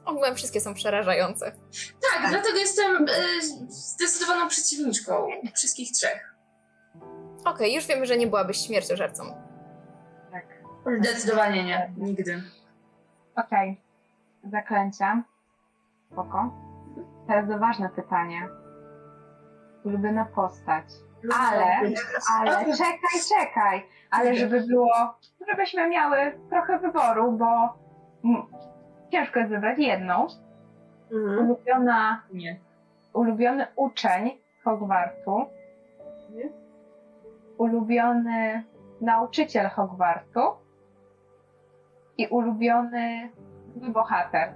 Ogółem wszystkie są przerażające. Tak, Tak. dlatego jestem y, zdecydowaną przeciwniczką wszystkich trzech. Okej, już wiemy, że nie byłabyś śmierciożercą. Tak. Zdecydowanie nie, nigdy. Okej. Zaklęcia. Spoko. Teraz to ważne pytanie. Ulubiona postać. Ale, ale czekaj, czekaj. Ale żeby było, żebyśmy miały trochę wyboru, bo ciężko jest wybrać jedną. Mhm. Ulubiona, Nie. ulubiony uczeń Hogwartu. Ulubiony nauczyciel Hogwartu. I ulubiony zły bohater.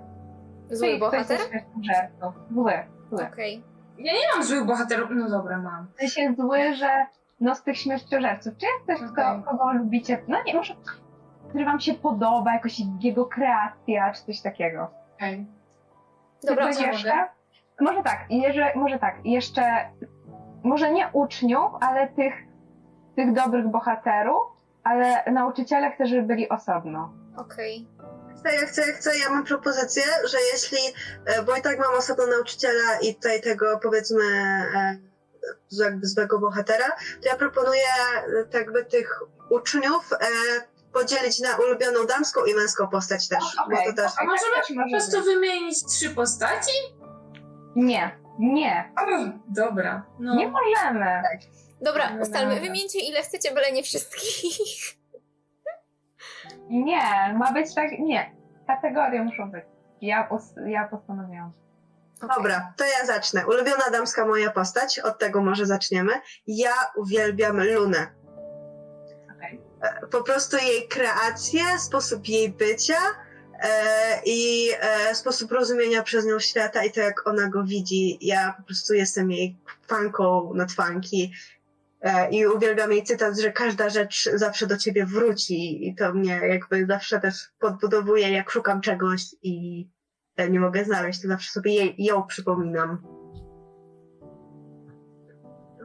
Zły Czyli ktoś bohater? ze żartów. Zły, zły. Okej. Ja nie mam złych bohaterów. No dobra, mam. W sensie zły, że no z tych śmierciożerców. Czy jest ktoś, kto, Okej. kogo lubicie? No nie, może który wam się podoba, jakoś jego kreacja, czy coś takiego. Okej. Dobra, coś co jeszcze? Może tak, jeżeli, może tak, jeszcze może nie uczniów, ale tych, tych dobrych bohaterów, ale nauczyciele chcę, żeby byli osobno. okej. Chcę, ja chcę, ja chcę, ja mam propozycję, że jeśli, e, bo i tak mam osobno nauczyciela i tutaj tego powiedzmy e, z- jakby złego bohatera, to ja proponuję e, tak jakby tych uczniów e, podzielić na ulubioną damską i męską postać też, Okej, bo to też A możemy tak po prostu wymienić trzy postaci? Nie, nie, Dobra. No. nie możemy. Dobra, Dobra. ustalmy, wymieńcie ile chcecie, byle nie wszystkich. Nie, ma być tak, nie. Kategorie muszą być. Ja, ja postanowiłam. Okej. Dobra, to ja zacznę. Ulubiona damska moja postać, od tego może zaczniemy. Ja uwielbiam Lunę. Po prostu jej kreację, sposób jej bycia e, i e, sposób rozumienia przez nią świata i to, jak ona go widzi. Ja po prostu jestem jej fanką nad fanki e, i uwielbiam jej cytat, że każda rzecz zawsze do ciebie wróci i to mnie jakby zawsze też podbudowuje, jak szukam czegoś i nie mogę znaleźć, to zawsze sobie jej, ją przypominam.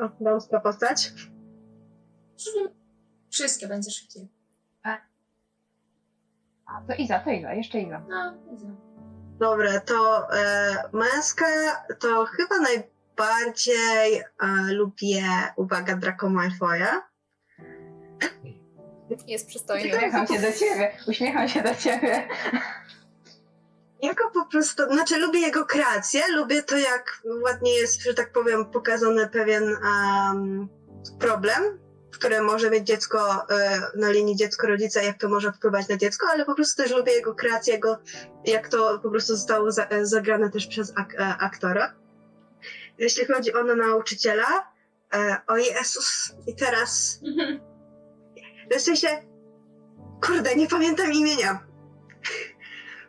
O, damska postać? Wszystkie będzie szybciej. A, to Iza, to Iza, jeszcze Iza. No, widzę. Dobra, to e, męska to chyba najbardziej e, lubię, uwaga, Draco Malfoya. Jest przystojny. Uśmiecham się do ciebie, uśmiecham się do ciebie. Jego po prostu, znaczy lubię jego kreację, lubię to jak ładnie jest, że tak powiem, pokazany pewien em, problem które może mieć dziecko e, na linii dziecko-rodzica, jak to może wpływać na dziecko, ale po prostu też lubię jego kreację, jego, jak to po prostu zostało za, e, zagrane też przez ak, e, aktora. Jeśli chodzi o nauczyciela, e, o Jezus, i teraz w sensie, kurde, nie pamiętam imienia.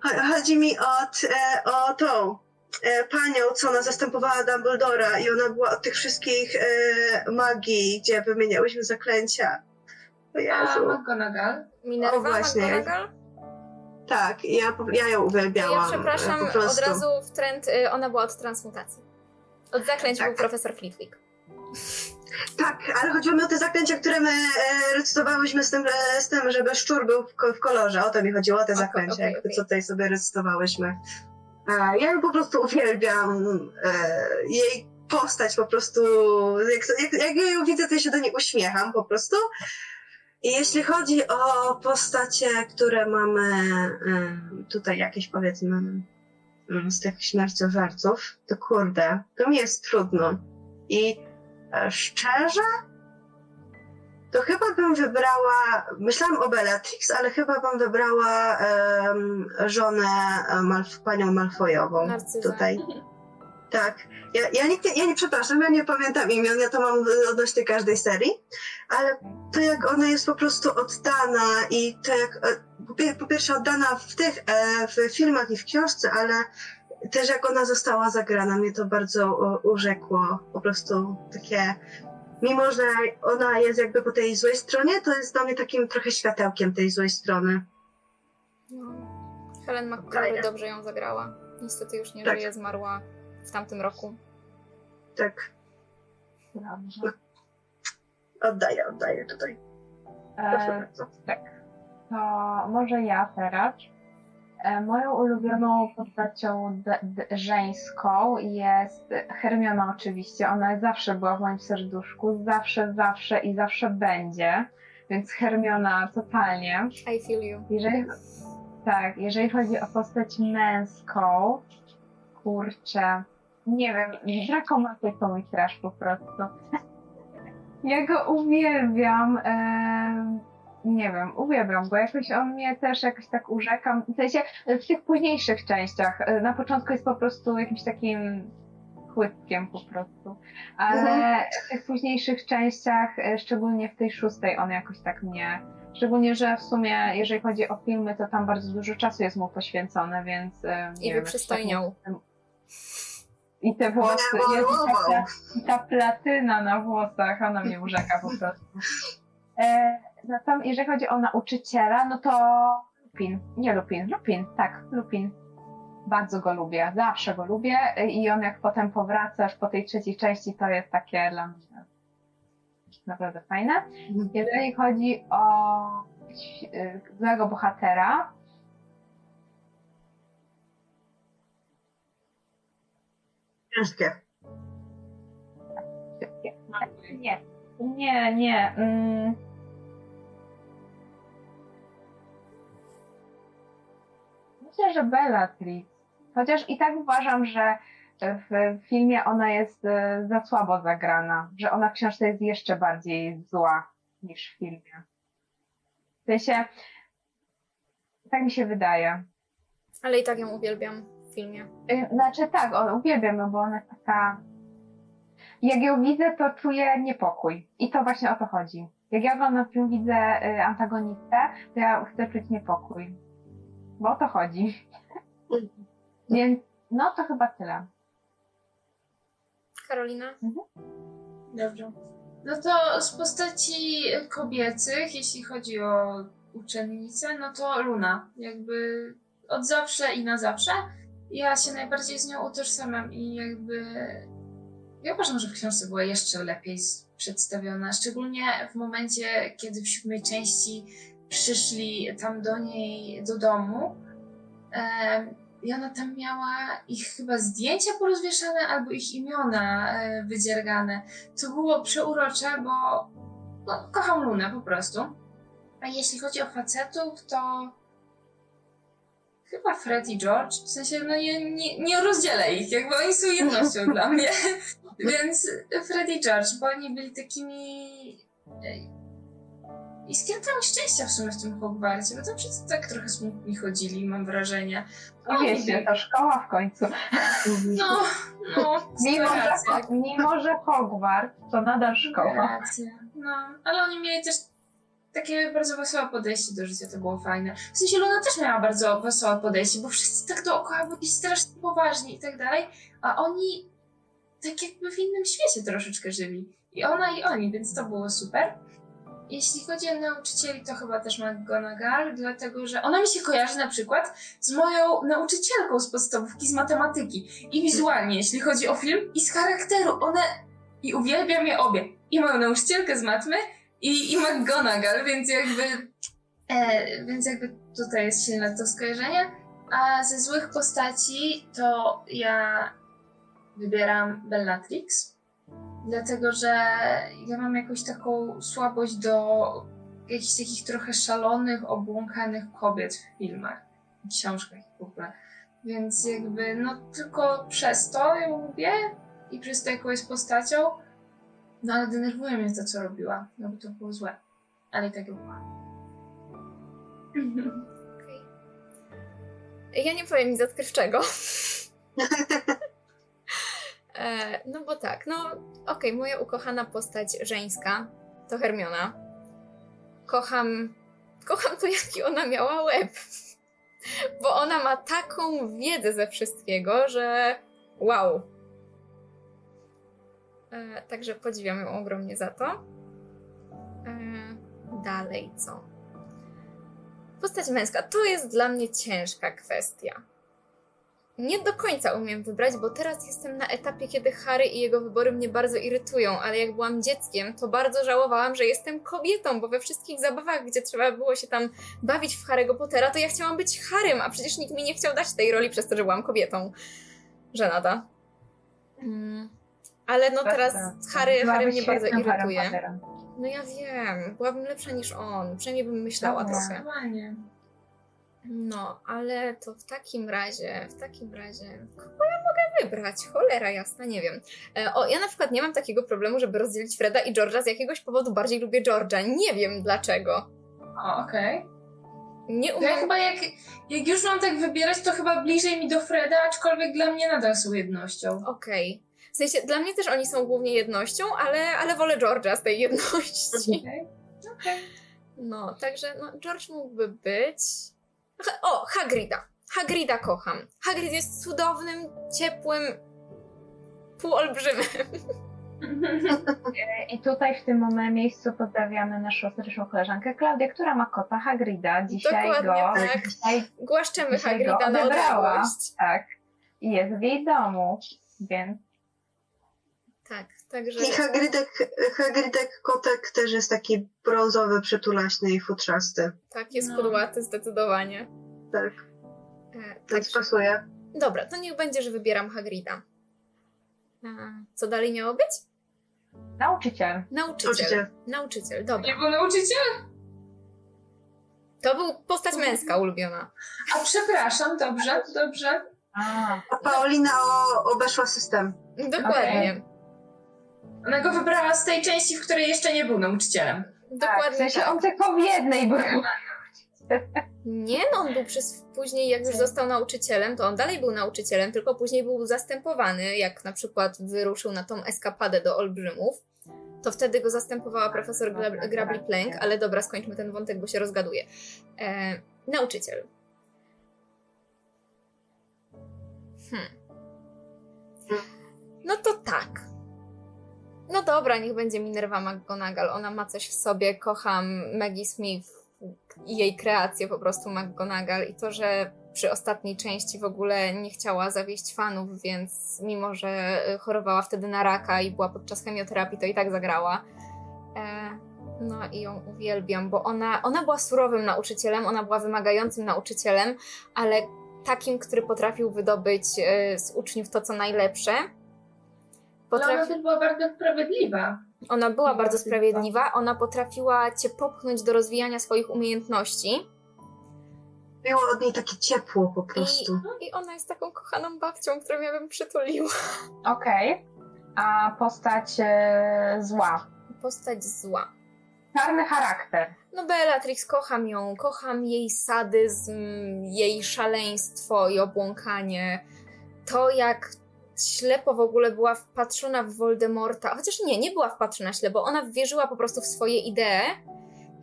Cho- Chodzi mi od, o tą panią, co ona zastępowała Dumbledora i ona była od tych wszystkich e, magii, gdzie wymieniałyśmy zaklęcia. O A Jezu. McGonagall? Minerva O, właśnie. McGonagall? Tak, ja, ja ją uwielbiałam. Ja przepraszam, e, od razu w trend, y, ona była od transmutacji. Od zaklęć Tak. był profesor Flitwick. Tak, ale chodziło mi o te zaklęcia, które my e, recytowałyśmy z tym, e, z tym, żeby szczur był w, w kolorze. O to mi chodziło, o te Oko- zaklęcia, jakby, okej. co tutaj sobie recytowałyśmy. E, ja ją po prostu uwielbiam. E, jej postać po prostu, jak, jak, jak ja ją widzę, to ja się do niej uśmiecham po prostu. I jeśli chodzi o postacie, które mamy e, tutaj jakieś powiedzmy mm, z tych śmierciożerców, to kurde, to mi jest trudno. I szczerze, to chyba bym wybrała, myślałam o Bellatrix, ale chyba bym wybrała em, żonę e, Malf, panią Malfojową Narcyzę. tutaj. Tak. Ja, ja, nie, ja nie przepraszam, ja nie pamiętam imion, ja to mam odnośnie każdej serii, ale to jak ona jest po prostu oddana i to jak, e, po, pier- po pierwsze oddana w tych, e, w filmach i w książce, ale też jak ona została zagrana, mnie to bardzo urzekło. Po prostu takie, mimo że ona jest jakby po tej złej stronie, to jest dla mnie takim trochę światełkiem tej złej strony. No. Helen McCrory Fajne. dobrze ją zagrała. Niestety już nie Tak. żyje, zmarła w tamtym roku. Tak, Dobrze. oddaję, oddaję tutaj. Proszę E, bardzo. to może ja teraz. E, moją ulubioną postacią żeńską jest Hermiona oczywiście. Ona zawsze była w moim serduszku, zawsze, zawsze i zawsze będzie. Więc Hermiona totalnie. I feel you. Jeżeli, tak, jeżeli chodzi o postać męską, kurczę, nie wiem, Draco Malfoy to mój crush po prostu. Ja go uwielbiam, nie wiem, uwielbiam go, jakoś on mnie też jakoś tak urzekam, w sensie w tych późniejszych częściach, e, na początku jest po prostu jakimś takim chłyskiem po prostu, ale Mhm. w tych późniejszych częściach, e, szczególnie w tej szóstej, on jakoś tak mnie Szczególnie, że w sumie, jeżeli chodzi o filmy, to tam bardzo dużo czasu jest mu poświęcone, więc. e, Nie I wiem, wyprzystojniał. jakoś tak- I te włosy, Jezu, ta, ta platyna na włosach, ona mnie urzeka po prostu. E, natomiast jeżeli chodzi o nauczyciela, no to Lupin. Nie Lupin, Lupin, tak, Lupin. Bardzo go lubię, zawsze go lubię e, i on jak potem powracasz po tej trzeciej części, to jest takie dla mnie naprawdę fajne. Jeżeli chodzi o y, złego bohatera, Ciężkie. nie, nie, nie. Mm. Myślę, że Bellatrix. Chociaż i tak uważam, że w filmie ona jest e, za słabo zagrana, że ona w książce jest jeszcze bardziej zła niż w filmie. W sensie, tak mi się wydaje. Ale i tak ją uwielbiam w filmie. Y, Znaczy tak, o, uwielbiam ją, bo ona jest taka... Jak ją widzę, to czuję niepokój. I to właśnie o to chodzi. Jak ja oglądam film, widzę y, antagonistę, to ja chcę czuć niepokój. Bo o to chodzi. Więc no to chyba tyle. Karolina? Dobrze. No to z postaci kobiecych, jeśli chodzi o uczennicę, no to Luna. Jakby od zawsze i na zawsze. Ja się najbardziej z nią utożsamiam i jakby... Ja uważam, że w książce była jeszcze lepiej przedstawiona, szczególnie w momencie, kiedy w siódmej części przyszli tam do niej, do domu. Em, I ona tam miała ich chyba zdjęcia porozwieszane albo ich imiona e, wydziergane. To było przeurocze, bo no, kocham Lunę po prostu. A jeśli chodzi o facetów, to chyba Fred i George. W sensie, no nie, nie, nie rozdzielę ich, jakby oni są jednością dla mnie. Więc Fred i George, bo oni byli takimi I skrętałam szczęścia w sumie w tym Hogwarcie, bo tam wszyscy tak trochę smutni chodzili, mam wrażenie. No wiecie, to szkoła w końcu. No, no, Mimo, że, mimo, że Hogwart to nadal szkoła. Racja. No, ale oni mieli też takie bardzo wesołe podejście do życia, to było fajne. W sensie Luna też miała bardzo wesołe podejście, bo wszyscy tak dookoła byli strasznie poważni i tak dalej, a oni tak jakby w innym świecie troszeczkę żyli. I ona i oni, więc to było super. Jeśli chodzi o nauczycieli, to chyba też McGonagall, dlatego że ona mi się kojarzy na przykład z moją nauczycielką z podstawówki z matematyki. I wizualnie, jeśli chodzi o film, i z charakteru. One i uwielbiam je obie. I moją nauczycielkę z matmy, i, i McGonagall, więc jakby, e, więc jakby tutaj jest silne to skojarzenie. A ze złych postaci to ja wybieram Bellatrix, dlatego że ja mam jakąś taką słabość do jakichś takich trochę szalonych, obłąkanych kobiet w filmach, w książkach i w ogóle. Więc jakby, no tylko przez to ją lubię i przez to, jaką jest postacią, no ale denerwuje mnie to, co robiła, no bo to było złe. Ale i tak ją kocham. Okej. Ja nie powiem nic odkrywczego. e, no bo tak, no okej, moja ukochana postać żeńska to Hermiona. Kocham, kocham to, jaki ona miała łeb. Bo ona ma taką wiedzę ze wszystkiego, że wow. E, także podziwiam ją ogromnie za to. E, dalej co? Postać męska to jest dla mnie ciężka kwestia. Nie do końca umiem wybrać, bo teraz jestem na etapie, kiedy Harry i jego wybory mnie bardzo irytują, ale jak byłam dzieckiem, to bardzo żałowałam, że jestem kobietą, bo we wszystkich zabawach, gdzie trzeba było się tam bawić w Harry'ego Pottera, to ja chciałam być Harrym, a przecież nikt mi nie chciał dać tej roli przez to, że byłam kobietą. Żenada. Mm. Ale no teraz Harry, Harry mnie bardzo irytuje. No ja wiem, byłabym lepsza niż on, przynajmniej bym myślała Dobra. trochę. Zdecydowanie. No, ale to w takim razie, w takim razie, kogo ja mogę wybrać? Cholera jasna, nie wiem. E, o, ja na przykład nie mam takiego problemu, żeby rozdzielić Freda i George'a, z jakiegoś powodu bardziej lubię George'a, nie wiem dlaczego. O, okej. Nie To ja umiem... chyba jak, jak już mam tak wybierać, to chyba bliżej mi do Freda, aczkolwiek dla mnie nadal są jednością. Okej. W sensie, dla mnie też oni są głównie jednością, ale, ale wolę George'a z tej jedności. Okej. Okej. No, także no, George mógłby być... O, Hagrida. Hagrida kocham. Hagrid jest cudownym, ciepłym, półolbrzymem. I tutaj w tym momencie miejscu pozdrawiamy naszą serdeczną koleżankę Klaudię, która ma kota Hagrida. Dzisiaj Dokładnie go, tak. dzisiaj, Głaszczemy dzisiaj go Hagrida na odebrała. odległość. Tak. I jest w jej domu, więc Tak, także... I Hagridek, Hagridek kotek też jest taki brązowy, przytulaśny i futrzasty. Tak, jest No. zdecydowanie. Tak, E, tak, pasuje. dobra, to niech będzie, że wybieram Hagrida. E, co dalej miało być? nauczyciel. Nauczyciel. Nauczyciel. Nauczyciel, dobra. Nie był nauczyciel? To był postać męska ulubiona. A przepraszam, dobrze, dobrze. A, A Paulina o, obeszła system. Dokładnie. Ona go wybrała z tej części, w której jeszcze nie był nauczycielem. tak, w Dokładnie sensie tak. on tylko w jednej był. Nie, no on był przez później, jak już został nauczycielem, to on dalej był nauczycielem, tylko później był zastępowany, jak na przykład wyruszył na tą eskapadę do Olbrzymów. To wtedy go zastępowała profesor Gra- Grabli Plank, ale dobra, skończmy ten wątek, bo się rozgaduje. E, nauczyciel. Hmm. No to tak. No dobra, niech będzie Minerva McGonagall. Ona ma coś w sobie. Kocham Maggie Smith i jej kreację po prostu McGonagall i to, że przy ostatniej części w ogóle nie chciała zawieść fanów, więc mimo, że chorowała wtedy na raka i była podczas chemioterapii, to i tak zagrała. E, no i ją uwielbiam, bo ona, ona była surowym nauczycielem, ona była wymagającym nauczycielem, ale takim, który potrafił wydobyć y, z uczniów to, co najlepsze. Ale Potrafi... ona też była bardzo sprawiedliwa. Ona była Bardzo bardzo sprawiedliwa, ona potrafiła cię popchnąć do rozwijania swoich umiejętności Było od niej takie ciepło po prostu. i ona jest taką kochaną babcią, którą ja bym przytuliła. Okej. A postać e, zła. Postać zła. czarny charakter. No Bellatrix, kocham ją, kocham jej sadyzm, jej szaleństwo i obłąkanie. To jak ślepo w ogóle była wpatrzona w Voldemorta, chociaż nie, nie była wpatrzona ślepo, ona wierzyła po prostu w swoje idee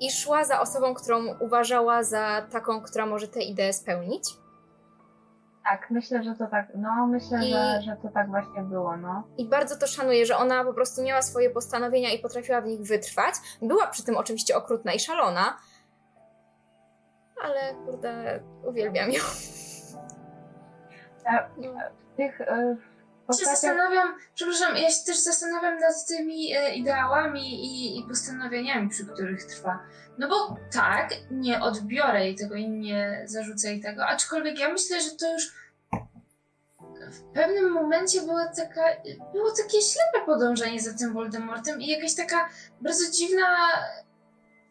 i szła za osobą, którą uważała za taką, która może te idee spełnić. Tak, myślę, że to tak, no myślę, I- że, że to tak właśnie było, no. I bardzo to szanuję, że ona po prostu miała swoje postanowienia i potrafiła w nich wytrwać. Była przy tym oczywiście okrutna i szalona, ale kurde, uwielbiam ją. Ja- No. W tych y, Ja się zastanawiam, przepraszam, ja się też zastanawiam nad tymi e, ideałami i, i postanowieniami, przy których trwa. No bo tak, nie odbiorę jej tego i nie zarzucę jej tego, aczkolwiek ja myślę, że to już w pewnym momencie była taka, było takie ślepe podążanie za tym Voldemortem i jakaś taka bardzo dziwna,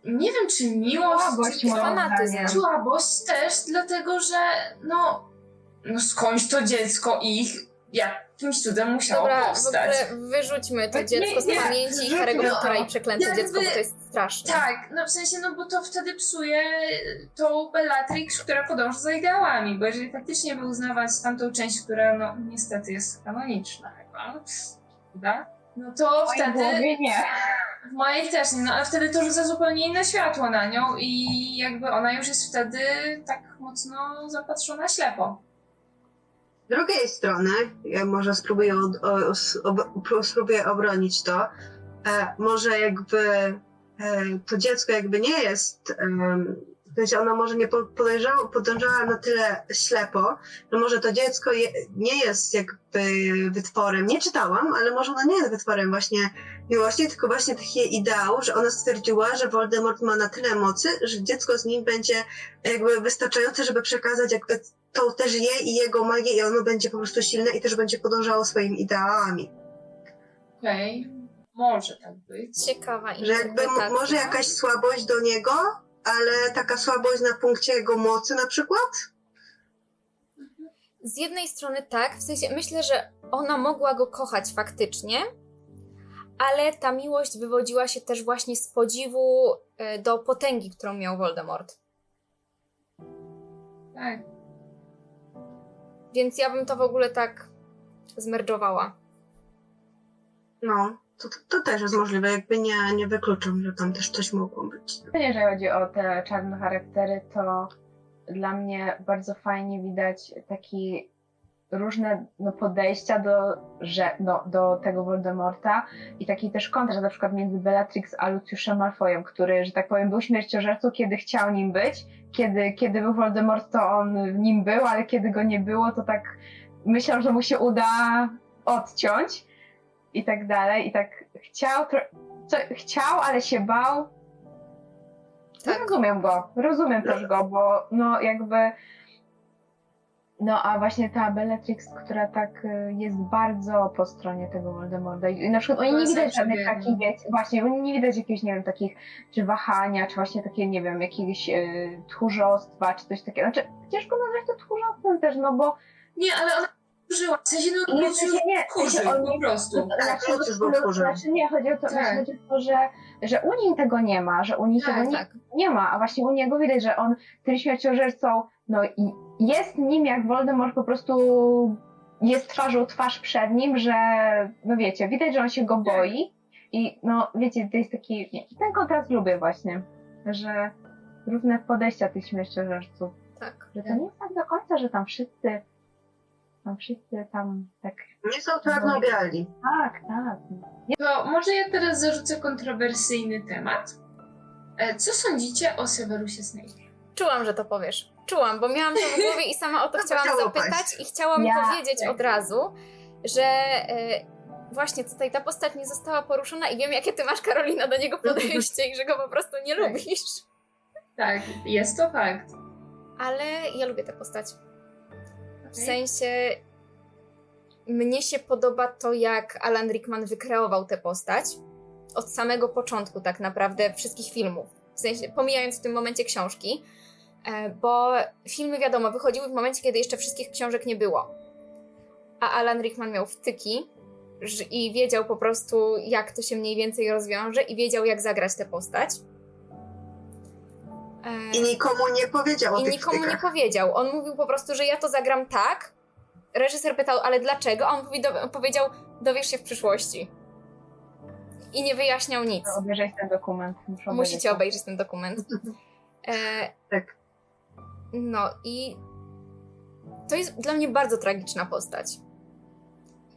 nie wiem czy miłość, Słabość czy fanatyzm. słabość też, dlatego że no, no skądś to dziecko ich jakimś cudem musiało Dobra, w powstać. ogóle wyrzućmy to Nie, dziecko z nie, pamięci i wyrzućmy, Harry'ego no. Pottera i przeklęte Jakby- dziecko, bo to jest straszne. Tak, no w sensie, no bo to wtedy psuje tą Bellatrix, która podąża za ideałami, bo jeżeli faktycznie by uznawać tamtą część, która no niestety jest kanoniczna chyba, prawda? No to w wtedy... głowie nie. W mojej też nie, no ale wtedy to rzuca zupełnie inne światło na nią i jakby ona już jest wtedy tak mocno zapatrzona ślepo. Drugiej strony, ja może spróbuję, od, o, spróbuję obronić to, e, może jakby e, to dziecko jakby nie jest, em, w sensie ono może nie po- podejrzało, podążała na tyle ślepo, że może to dziecko je, nie jest jakby wytworem, nie czytałam, ale może ono nie jest wytworem właśnie miłości, tylko właśnie takich ideałów, że ona stwierdziła, że Voldemort ma na tyle mocy, że dziecko z nim będzie jakby wystarczające, żeby przekazać jakby tą też je i jego magię i ono będzie po prostu silne i też będzie podążało swoimi ideałami. Okej, może tak być. Ciekawa Że jakby m- może jakaś słabość do niego, ale taka słabość na punkcie jego mocy na przykład? Z jednej strony tak, w sensie myślę, że ona mogła go kochać faktycznie, ale ta miłość wywodziła się też właśnie z podziwu e, do potęgi, którą miał Voldemort. Tak. Więc ja bym to w ogóle tak zmerdżowała. No, to, to, to też jest możliwe, jakby nie, nie wykluczam, że tam też coś mogło być. Jeżeli chodzi o te czarne charaktery, to dla mnie bardzo fajnie widać taki różne no, podejścia do, że, do, do tego Voldemorta i taki też kontrast na przykład między Bellatrix a Luciuszem Malfoyem, który, że tak powiem, był śmierciożercą, kiedy chciał nim być, kiedy, kiedy był Voldemort, to on nim był, ale kiedy go nie było, to tak myślał, że mu się uda odciąć i tak dalej i tak chciał, co, chciał, ale się bał, Tak. Rozumiem go, rozumiem też go, bo no jakby. No a właśnie ta Bellatrix, która tak y, jest bardzo po stronie tego Voldemorta i, na przykład oni nie widać żadnych takich, wiecie, właśnie oni nie widać jakiegoś, nie wiem, takich, czy wahania, czy właśnie takie, nie wiem, jakiegoś y, tchórzostwa, czy coś takiego. Znaczy, ciężko nazwać to tchórzostwem też, no bo Nie, ale ona użyła, w sensie no nie, sensie nie, w kurzył sensie on po nie, prostu. Tak, znaczy, był no, tchórzem. znaczy nie, chodzi o to, Tak. znaczy, chodzi o to że, że u niej tego nie ma, że u niej Tak, tego nie, tak. nie ma, a właśnie u niego widać, że on tym śmierciożercą, no i jest nim jak Voldemort po prostu jest twarzą twarz przed nim, że no wiecie, widać, że on się go Tak. boi i no wiecie, to jest taki, nie, ten kontrast lubię właśnie, że różne podejścia tych śmierciożerców, Tak. że to nie jest tak do końca, że tam wszyscy, tam wszyscy tam tak, Nie są czarno-biali. tak, tak, To może ja teraz zarzucę kontrowersyjny temat. E, Co sądzicie o Severusie Snape? Czułam, że to powiesz. Czułam, bo miałam to w głowie i sama o to chciałam Chciało zapytać paść. i chciałam Ja- powiedzieć od razu, że e, właśnie tutaj ta postać nie została poruszona i wiem, jakie ty masz, Karolina, do niego podejście i że go po prostu nie Tak. lubisz. Tak, jest to fakt. Ale ja lubię tę postać. W Okej. sensie mnie się podoba to, jak Alan Rickman wykreował tę postać od samego początku tak naprawdę wszystkich filmów. W sensie, pomijając w tym momencie książki, bo filmy wiadomo, wychodziły w momencie, kiedy jeszcze wszystkich książek nie było. A Alan Rickman miał wtyki i wiedział po prostu, jak to się mniej więcej rozwiąże i wiedział, jak zagrać tę postać. E, I nikomu nie powiedział o I tych nikomu nie wtykach. powiedział. On mówił po prostu, że ja to zagram tak. Reżyser pytał, ale dlaczego? A on powiedział, dowiesz się w przyszłości. I nie wyjaśniał nic. Obejrzeć ten dokument. Muszę Musicie obejrzeć ten dokument. E, Tak. No i to jest dla mnie bardzo tragiczna postać.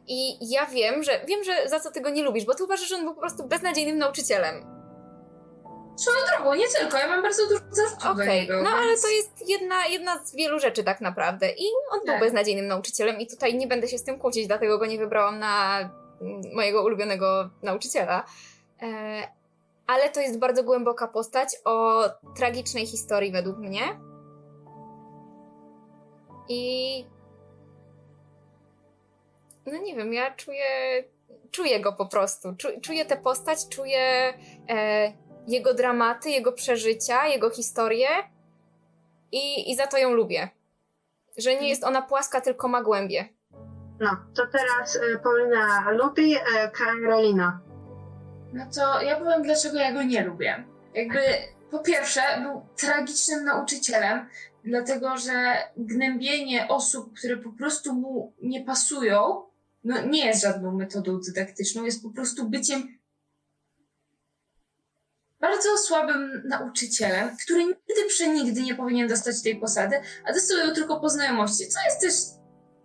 I ja wiem, że wiem, że za co ty go nie lubisz, bo ty uważasz, że on był po prostu beznadziejnym nauczycielem. Swoją drogą, nie tylko, ja mam bardzo dużo zarzutów do Okej, niego. no ale to jest jedna, jedna z wielu rzeczy tak naprawdę. I on był Tak. beznadziejnym nauczycielem i tutaj nie będę się z tym kłócić, dlatego go nie wybrałam na mojego ulubionego nauczyciela. E, ale to jest bardzo głęboka postać o tragicznej historii według mnie. I no nie wiem, ja czuję, czuję go po prostu. Czu, czuję tę postać, czuję e, jego dramaty, jego przeżycia, jego historię i, i za to ją lubię. Że nie jest ona płaska, tylko ma głębie. No, to teraz e, Paulina lubi, e, Karolina. No to ja powiem, dlaczego ja go nie lubię. Jakby, po pierwsze, był tragicznym nauczycielem, dlatego że gnębienie osób, które po prostu mu nie pasują, no nie jest żadną metodą dydaktyczną, jest po prostu byciem bardzo słabym nauczycielem, który nigdy przenigdy nie powinien dostać tej posady, a dostał ją tylko po znajomości, co jest też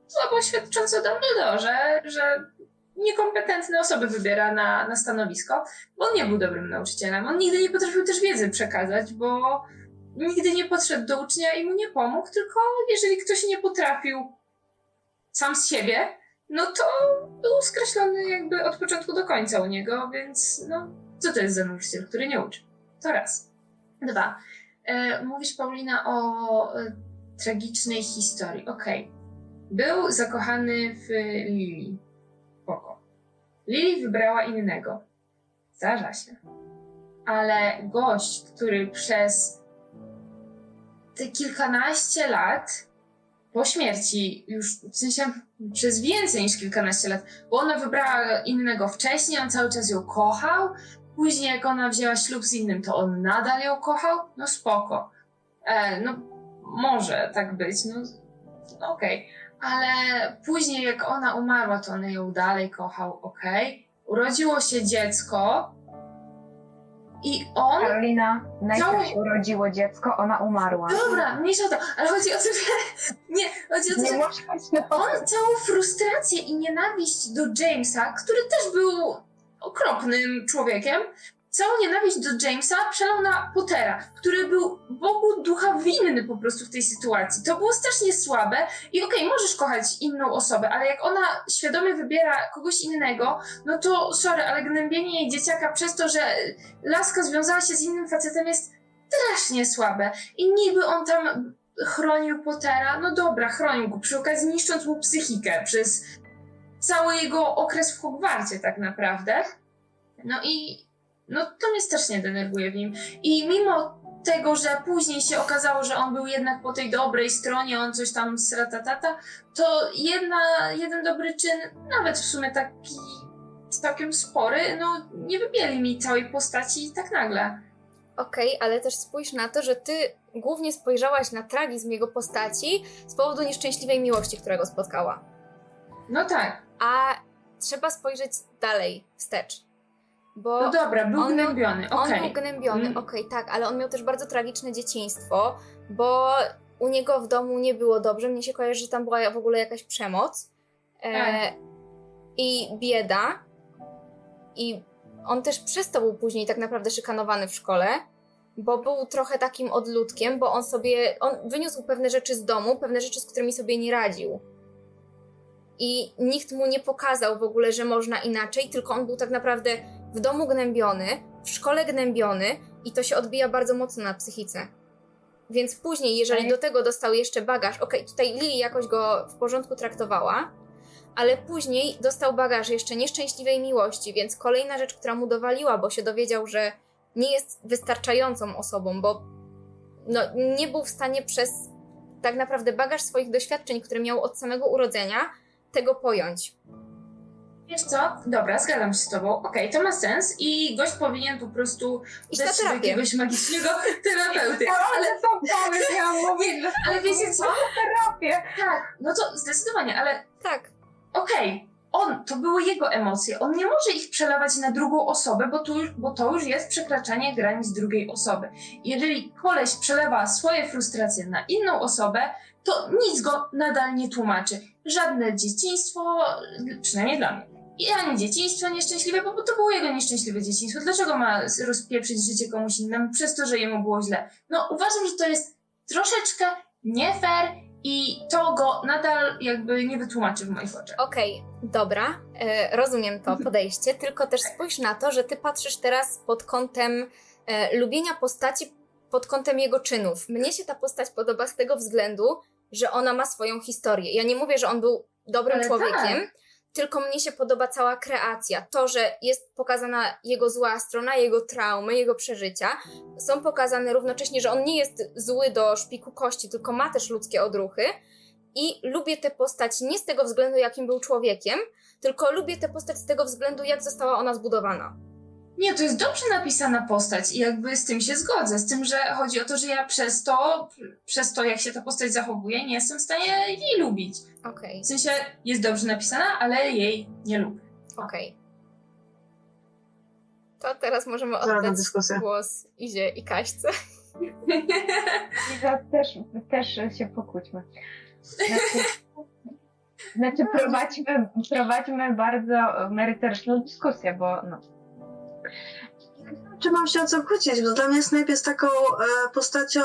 słabo świadczące o Dumbledore, że, że niekompetentne osoby wybiera na, na stanowisko, bo on nie był dobrym nauczycielem. On nigdy nie potrafił też wiedzy przekazać, bo nigdy nie podszedł do ucznia i mu nie pomógł, tylko jeżeli ktoś nie potrafił sam z siebie, no to był skreślony jakby od początku do końca u niego, więc no, co to jest za nauczyciel, który nie uczy? To raz. Dwa. E, mówisz, Paulina, o e, tragicznej historii. Okej. Był zakochany w Lili. Spoko. Lili wybrała innego. Zdarza się. Ale gość, który przez kilkanaście lat po śmierci, już w sensie przez więcej niż kilkanaście lat, bo ona wybrała innego wcześniej, on cały czas ją kochał. Później, jak ona wzięła ślub z innym, to on nadal ją kochał. No spoko. E, no, może tak być. No, no okej. Ale później, jak ona umarła, to on ją dalej kochał, okej. Urodziło się dziecko i on Karolina, najpierw się urodziło dziecko, ona umarła. Dobra, mniejsza o to, ale chodzi o to, że. Nie, chodzi o to, Nie że no. on całą frustrację i nienawiść do Jamesa, który też był okropnym człowiekiem, całą nienawiść do Jamesa przelał na Pottera, który był Bogu ducha winny po prostu w tej sytuacji. To było strasznie słabe i okej, możesz kochać inną osobę, ale jak ona świadomie wybiera kogoś innego, no to sorry, ale gnębienie jej dzieciaka przez to, że laska związała się z innym facetem jest strasznie słabe. I niby on tam chronił Pottera, no dobra, chronił go, przy okazji niszcząc mu psychikę przez cały jego okres w Hogwarcie tak naprawdę. No i no to mnie strasznie denerwuje w nim. I mimo tego, że później się okazało, że on był jednak po tej dobrej stronie, on coś tam sratatata, to jedna, jeden dobry czyn, nawet w sumie taki całkiem spory, no nie wybieli mi całej postaci tak nagle. Okej, ale też spójrz na to, że ty głównie spojrzałaś na tragizm jego postaci z powodu nieszczęśliwej miłości, która go spotkała. No tak. A trzeba spojrzeć dalej, wstecz. Bo No dobra, był on gnębiony, On okej. był gnębiony, Mm. okej, tak, ale on miał też bardzo tragiczne dzieciństwo, bo u niego w domu nie było dobrze. Mnie się kojarzy, że tam była w ogóle jakaś przemoc e, Tak. i bieda. I on też przez to był później tak naprawdę szykanowany w szkole, bo był trochę takim odludkiem, bo on sobie, on wyniósł pewne rzeczy z domu, pewne rzeczy, z którymi sobie nie radził. I nikt mu nie pokazał w ogóle, że można inaczej, tylko on był tak naprawdę w domu gnębiony, w szkole gnębiony i to się odbija bardzo mocno na psychice. Więc później, jeżeli do tego dostał jeszcze bagaż, okej, tutaj Lili jakoś go w porządku traktowała, ale później dostał bagaż jeszcze nieszczęśliwej miłości, więc kolejna rzecz, która mu dowaliła, bo się dowiedział, że nie jest wystarczającą osobą, bo no, nie był w stanie przez tak naprawdę bagaż swoich doświadczeń, które miał od samego urodzenia, tego pojąć. Wiesz co? Dobra, zgadzam się z tobą. Okej, to ma sens i gość powinien po prostu Iść na się do terapię. jakiegoś magicznego terapeuty. Ale co pomysł miałam mówić, że Ale wiecie co? terapię. Tak, no to zdecydowanie, ale Tak. okej, on, to były jego emocje. On nie może ich przelewać na drugą osobę, bo, tu, bo to już jest przekraczanie granic drugiej osoby. Jeżeli koleś przelewa swoje frustracje na inną osobę, to nic go nadal nie tłumaczy. Żadne dzieciństwo, przynajmniej dla mnie. I ani dzieciństwo nieszczęśliwe, bo, to było jego nieszczęśliwe dzieciństwo. Dlaczego ma rozpieprzyć życie komuś innemu przez to, że jemu było źle? No uważam, że to jest troszeczkę nie fair i to go nadal jakby nie wytłumaczy w moich oczach. Okej, dobra, e, rozumiem to podejście, tylko też spójrz na to, że ty patrzysz teraz pod kątem e, lubienia postaci, pod kątem jego czynów. Mnie się ta postać podoba z tego względu, że ona ma swoją historię. Ja nie mówię, że on był dobrym Ale człowiekiem, tak. Tylko mnie się podoba cała kreacja. To, że jest pokazana jego zła strona, jego traumy, jego przeżycia. Są pokazane równocześnie, że on nie jest zły do szpiku kości, tylko ma też ludzkie odruchy. I lubię tę postać nie z tego względu, jakim był człowiekiem, tylko lubię tę postać z tego względu, jak została ona zbudowana. Nie, to jest dobrze napisana postać i jakby z tym się zgodzę. Z tym, że chodzi o to, że ja przez to, przez to jak się ta postać zachowuje, nie jestem w stanie jej lubić. Okej, W sensie jest dobrze napisana, ale jej nie lubię. okej. To teraz możemy oddać głos Izie i Kaśce. Liza, też, też się pokłóćmy. Znaczy, znaczy prowadźmy, prowadźmy bardzo merytoryczną dyskusję, bo no, Czy mam się o co kłócić? Bo dla mnie Snape jest taką e, postacią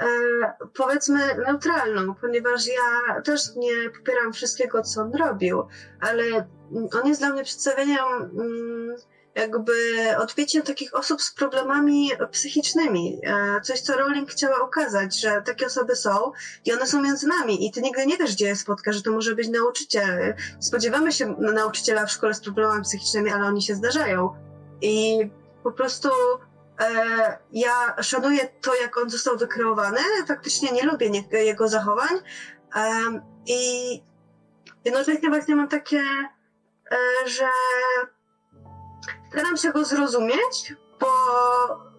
e, powiedzmy neutralną, ponieważ ja też nie popieram wszystkiego, co on robił, ale mm, on jest dla mnie przedstawieniem mm, jakby odbiciem takich osób z problemami psychicznymi. E, coś, co Rowling chciała ukazać, że takie osoby są i one są między nami i ty nigdy nie wiesz, gdzie je spotka, że to może być nauczyciel. Spodziewamy się nauczyciela w szkole z problemami psychicznymi, ale oni się zdarzają. I po prostu e, ja szanuję to, jak on został wykreowany. Faktycznie nie lubię nie, jego zachowań. Em, I jednocześnie właśnie mam takie, e, że staram się go zrozumieć, bo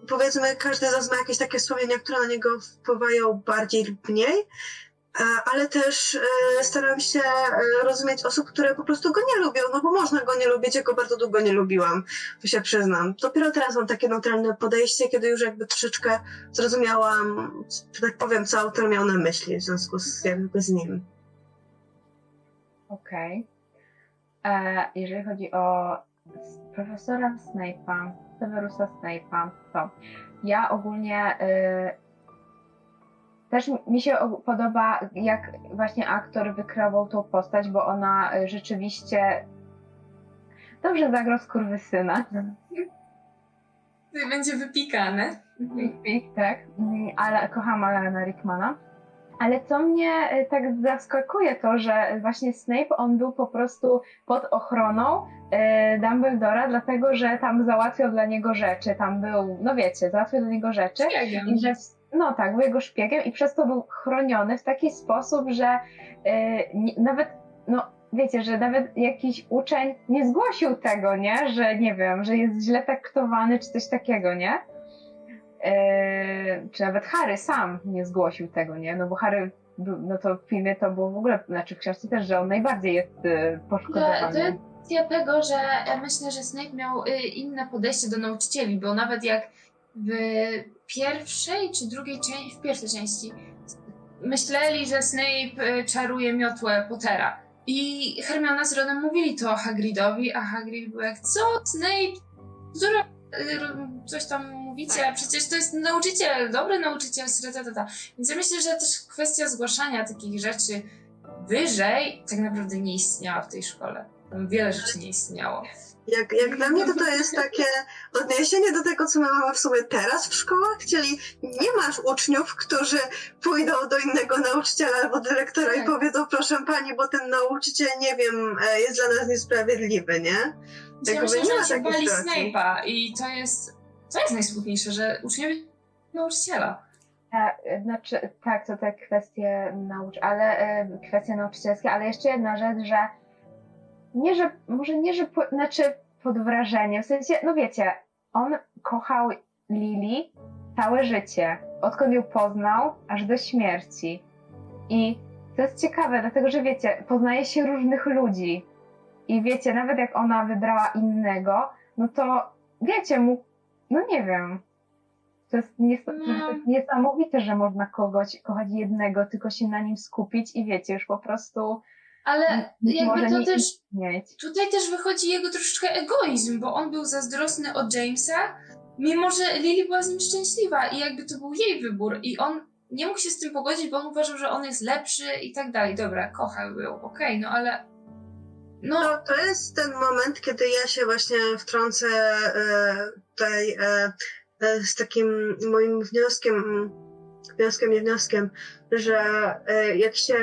powiedzmy każdy z nas ma jakieś takie wspomnienia, które na niego wpływają bardziej lub mniej. E, Ale też e, staram się e, rozumieć osób, które po prostu go nie lubią, no bo można go nie lubić, ja go bardzo długo nie lubiłam, to się przyznam. Dopiero teraz mam takie neutralne podejście, kiedy już jakby troszeczkę zrozumiałam, że tak powiem, co autor miał na myśli w związku z, jakby z nim. okej. E, Jeżeli chodzi o profesora Snape'a, Severusa Snape'a, to ja ogólnie y, też mi się podoba, jak właśnie aktor wykreował tą postać, bo ona y, rzeczywiście dobrze zagrał skurwysyna. Będzie wypikane. Pik, tak. Ale kocham Alana Rickmana. Ale co mnie e, tak zaskakuje, to że właśnie Snape, on był po prostu pod ochroną e, Dumbledora, dlatego że tam załatwiał dla niego rzeczy, tam był, no wiecie, załatwiał dla niego rzeczy. I że, no tak, był jego szpiegiem i przez to był chroniony w taki sposób, że nie, nawet, no wiecie, że nawet jakiś uczeń nie zgłosił tego, nie? Że nie wiem, że jest źle traktowany czy coś takiego, nie? E, czy nawet Harry sam nie zgłosił tego, nie? No bo Harry, no to w filmie to było w ogóle, znaczy w książce też, że on najbardziej jest To, poszkodowany. kwestia tego, że myślę, że Snape miał y, inne podejście do nauczycieli, bo nawet jak w pierwszej czy drugiej części, w pierwszej części myśleli, że Snape y, czaruje miotłę Pottera. I Hermiona z Ronem mówili to Hagridowi, a Hagrid był jak, co? Snape? Która y, coś tam mówicie, przecież to jest nauczyciel, dobry nauczyciel, ta. Więc ja myślę, że też kwestia zgłaszania takich rzeczy wyżej tak naprawdę nie istniała w tej szkole. Tam wiele rzeczy nie istniało. Jak, jak dla mnie to to jest takie odniesienie do tego, co my mamy w sumie teraz w szkołach, czyli nie masz uczniów, którzy pójdą do innego nauczyciela albo dyrektora i Tak. powiedzą, proszę pani, bo ten nauczyciel, nie wiem, e, jest dla nas niesprawiedliwy, nie? Więc ja myślę, nie ma się bali. Snape'a i to jest, to jest najsmutniejsze, że uczniowie nauczyciela. Tak, znaczy, tak, to te kwestie naucz, ale e, kwestie nauczycielskie, ale jeszcze jedna rzecz, że nie, że, może nie, że, po, znaczy pod wrażeniem, w sensie, no wiecie, on kochał Lili całe życie, odkąd ją poznał, aż do śmierci. I to jest ciekawe, dlatego że wiecie, poznaje się różnych ludzi. I wiecie, nawet jak ona wybrała innego, no to wiecie, mu, no nie wiem. To jest, nies- to No. jest niesamowite, że można kogoś kochać jednego, tylko się na nim skupić i wiecie, już po prostu Ale być jakby to też istnieć. tutaj też wychodzi jego troszeczkę egoizm, bo on był zazdrosny o Jamesa, mimo że Lily była z nim szczęśliwa i jakby to był jej wybór i on nie mógł się z tym pogodzić, bo on uważał, że on jest lepszy i tak dalej. Dobra, kochał ją, okej, no ale no, No, to jest ten moment, kiedy ja się właśnie wtrącę e, tutaj e, e, z takim moim wnioskiem, wnioskiem, nie wnioskiem, że e, jak się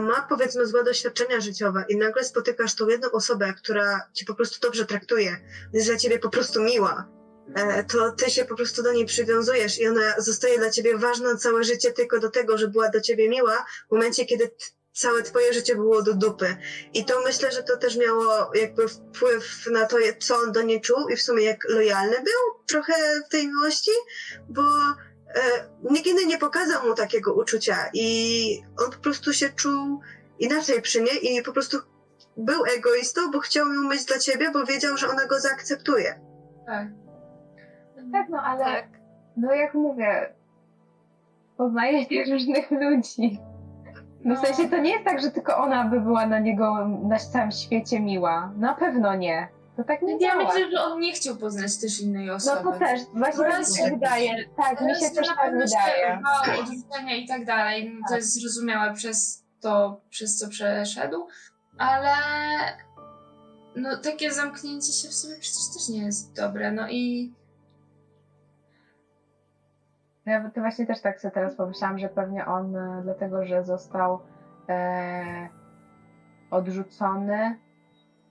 ma powiedzmy złe doświadczenia życiowe i nagle spotykasz tą jedną osobę, która ci po prostu dobrze traktuje, jest dla ciebie po prostu miła, e, to ty się po prostu do niej przywiązujesz i ona zostaje dla ciebie ważna całe życie tylko do tego, że była do ciebie miła w momencie, kiedy całe twoje życie było do dupy. I to myślę, że to też miało jakby wpływ na to, co on do niej czuł i w sumie jak lojalny był trochę w tej miłości, bo nikt inny nie pokazał mu takiego uczucia i on po prostu się czuł inaczej przy niej i po prostu był egoistą, bo chciał ją mieć dla ciebie, bo wiedział, że ona go zaakceptuje. tak. Tak, no ale Tak. no jak mówię, poznaje się różnych ludzi. No w sensie to nie jest tak, że tylko ona by była na niego na całym świecie miła. Na pewno nie. To tak nie Ja działa. myślę, że on nie chciał poznać też innej No osoby. to też, właśnie tak mi Raz się się- wydaje. Tak, mi się też tak wydaje. odrzucenia i tak dalej. No, To Tak. jest zrozumiałe przez to, przez co przeszedł, ale no takie zamknięcie się w sobie przecież też nie jest dobre. No i Ja to właśnie też tak sobie teraz pomyślałam, że pewnie on e, dlatego, że został e, odrzucony,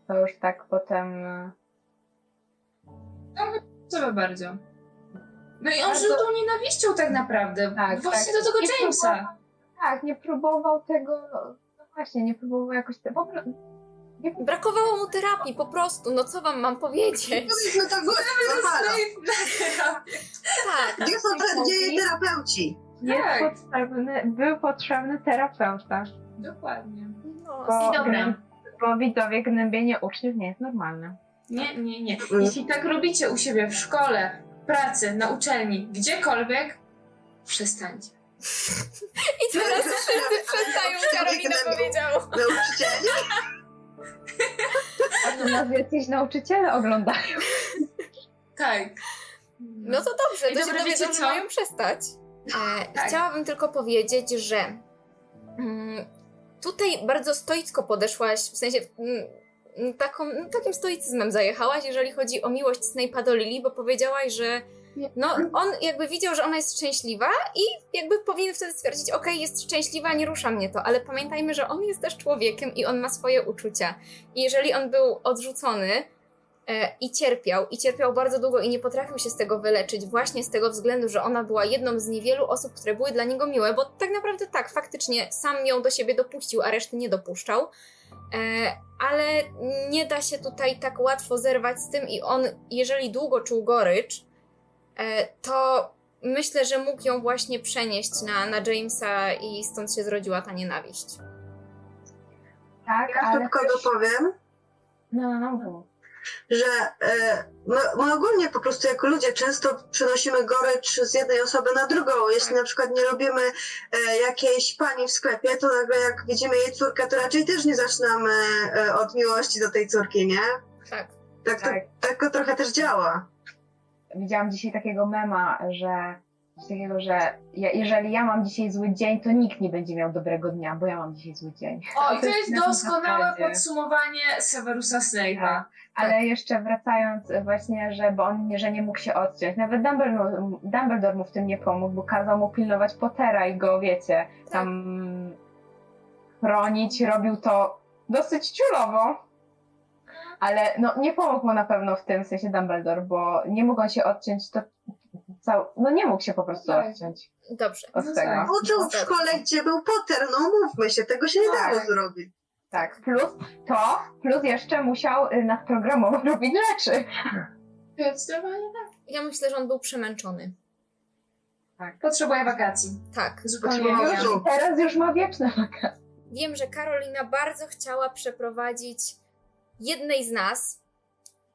to już tak potem co bardzo. No i on Ale żył to- tą nienawiścią tak naprawdę. Tak, Właśnie tak. do tego Nie Jamesa. tak, nie próbował tego, no właśnie, nie próbował jakoś tego, nie próbował Brakowało mu terapii, po prostu. No co wam mam powiedzieć? Powiedzmy to głośno, no halo. Tak. Gdzie są te, gdzie jej terapeuci? Jest Tak. potrzebny, był potrzebny terapeuta. Dokładnie. No, Bo, I dobra. Bo widzowie gnębienie uczniów nie jest normalne. Nie, nie, nie. Mm. Jeśli tak robicie u siebie w szkole, w pracy, na uczelni, gdziekolwiek, przestańcie. I teraz wszyscy przestają, Karolina powiedziała. Nauczycieli? A to nas jacyś nauczyciele oglądają. Tak. No to dobrze, I to się dobra, dowiedzą, wiecie że co? mają przestać. E, Tak. Chciałabym tylko powiedzieć, że mm, tutaj bardzo stoicko podeszłaś, w sensie mm, taką, no, takim stoicyzmem zajechałaś, jeżeli chodzi o miłość Snape'a do Lily, bo powiedziałaś, że no, on jakby widział, że ona jest szczęśliwa i jakby powinien wtedy stwierdzić, okej, jest szczęśliwa, nie rusza mnie to, ale pamiętajmy, że on jest też człowiekiem i on ma swoje uczucia. I jeżeli on był odrzucony i cierpiał, i cierpiał bardzo długo i nie potrafił się z tego wyleczyć, właśnie z tego względu, że ona była jedną z niewielu osób, które były dla niego miłe, bo tak naprawdę tak, faktycznie sam ją do siebie dopuścił, a reszty nie dopuszczał. E, ale nie da się tutaj tak łatwo zerwać z tym i on, jeżeli długo czuł gorycz, e, to myślę, że mógł ją właśnie przenieść na, na Jamesa i stąd się zrodziła ta nienawiść. Tak, Ja ale szybko też... dopowiem. No, no, no. Że e, my, my ogólnie po prostu jako ludzie często przenosimy gorycz z jednej osoby na drugą. Jeśli Tak. na przykład nie lubimy e, jakiejś pani w sklepie, to nagle jak widzimy jej córkę, to raczej też nie zaczynamy e, od miłości do tej córki, nie? Tak. Tak to, Tak. tak to trochę też działa. Widziałam dzisiaj takiego mema, że coś takiego, że ja, jeżeli ja mam dzisiaj zły dzień, to nikt nie będzie miał dobrego dnia, bo ja mam dzisiaj zły dzień. O, i to jest na tym doskonałe podsumowanie Severusa Snape'a. Tak. Ale jeszcze wracając właśnie, że bo on nie, że nie mógł się odciąć. Nawet Dumbledore, Dumbledore mu w tym nie pomógł, bo kazał mu pilnować Pottera i go, wiecie, tam chronić. Robił to dosyć ciulowo. Ale no, nie pomógł mu na pewno w tym w sensie Dumbledore, bo nie mógł on się odciąć, to cał... no nie mógł się po prostu Tak. odciąć Dobrze. od No tego. tak. Uczył w szkole, gdzie był Potter, no mówmy się, tego się nie Tak. dało zrobić. Tak, plus to, plus jeszcze musiał y, nadprogramowo robić rzeczy. Zdecydowanie tak. Ja myślę, że on był przemęczony. Wakacji. Tak. Zupełnie Potrzebuję nie. Jezu. Teraz już ma wieczne wakacje. Wiem, że Karolina bardzo chciała przeprowadzić jednej z nas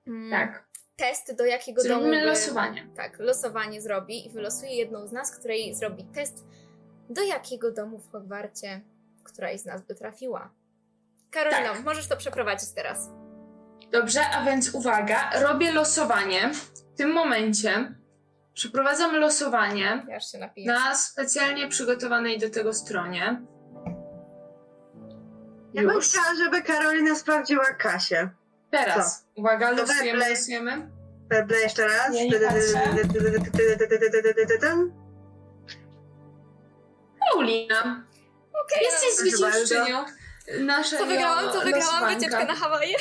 mm, Tak. Test, do jakiego domu. Zrobimy by- losowanie. Tak, losowanie zrobi i wylosuje jedną z nas, której zrobi test, do jakiego domu w Hogwarcie któraś z nas by trafiła. Karolina, Tak. możesz to przeprowadzić teraz. Dobrze, a więc uwaga, robię losowanie. W tym momencie przeprowadzam losowanie Ja na specjalnie przygotowanej do tego stronie. Ja bym chciała, żeby Karolina sprawdziła Kasię. Teraz. Uwaga, To losujemy, losujemy. Weble jeszcze raz. Ja nie patrzę. Paulina, Okej, jesteś naszego co wygrałam? Co wygrałam? Wycieczkę na Hawaje?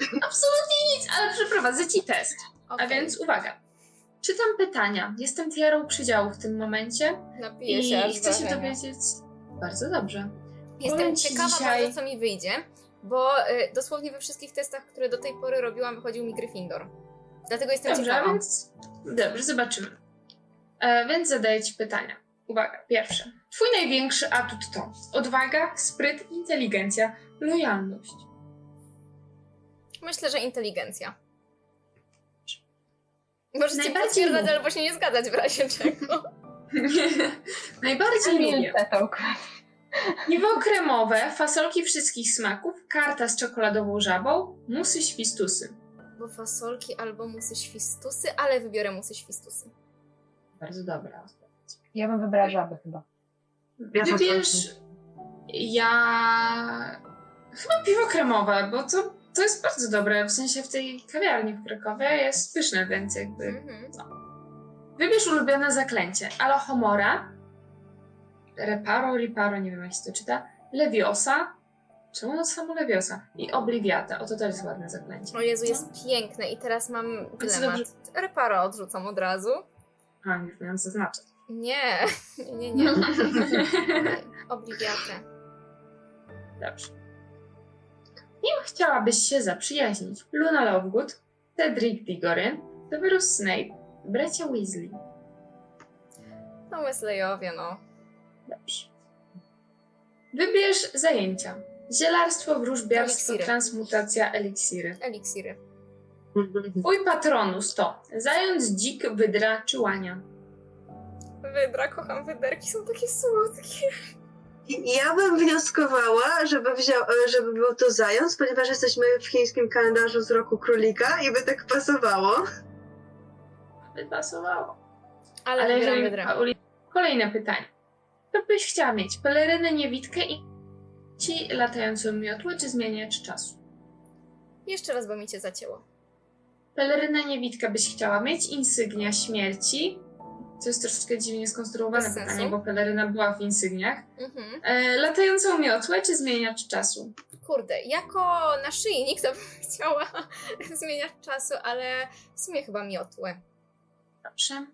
Absolutnie nic, ale przeprowadzę ci test. A Okej, więc uwaga. Czytam pytania. Jestem tiarą przydziału w tym momencie napiję się i chcę się dowiedzieć... Bardzo dobrze. Jestem Powiem ciekawa dzisiaj- bardzo, co mi wyjdzie, bo y, dosłownie we wszystkich testach, które do tej pory robiłam, wychodził mi Gryffindor. Dlatego jestem Dobrze, ciekawa. więc... Dobrze, zobaczymy. E, więc zadaję ci pytania. Uwaga, pierwsze. Twój największy atut to odwaga, spryt, inteligencja, lojalność. Myślę, że inteligencja. Możecie Najbardziej potwierdzać albo się nie zgadzać w razie czego. Najbardziej lubię. Piwo kremowe, fasolki wszystkich smaków, karta z czekoladową żabą, musy świstusy. Bo fasolki albo musy świstusy, ale wybiorę musy świstusy. Bardzo dobra. Ja bym wybrała żabę chyba. Ja Wybierz... Ja... Chyba piwo kremowe, bo to, to jest bardzo dobre. W sensie w tej kawiarni w Krakowie jest pyszne, więc jakby... Mhm. Wybierz ulubione zaklęcie. Alohomora, Reparo, Riparo, nie wiem jak się to czyta, Leviosa, czemu no samo Leviosa? I Obliviata. O, to też jest ładne zaklęcie. O Jezu, jest piękne i teraz mam dylemat. Reparo odrzucam od razu. A, już miałam zaznaczać. Nie, nie, nie, nie. Obliwiatę. Dobrze. Kim chciałabyś się zaprzyjaźnić? Luna Lovegood, Cedric Diggory, Severus Snape, bracia Weasley. No Wesleyowie, no. Dobrze. Wybierz zajęcia. Zielarstwo, wróżbiarstwo, Eliksiry. transmutacja, eliksiry. Eliksiry. Twój patronus to zając, dzik, wydra czy łania. Wydra, kocham wyderki, są takie słodkie. Ja bym wnioskowała, żeby, wziął, żeby był to zając, ponieważ jesteśmy w chińskim kalendarzu z roku królika i by tak pasowało. By pasowało. Ale, Ale wybieram jeżeli... wydra. Pauli... Kolejne pytanie. Byś chciała mieć pelerynę, niewidkę i ci latającą miotłę, czy zmieniacz czasu? Jeszcze raz, bo mi cię zacięło. Pelerynę, niewidkę byś chciała mieć, insygnia śmierci. To jest troszeczkę dziwnie skonstruowane Bez sensu. pytanie, bo peleryna była w insygniach. Mhm. E, latającą miotłę, czy zmieniacz czasu? Kurde, jako naszyjnik to bym chciała zmieniać czasu, ale w sumie chyba miotłę. Dobrze.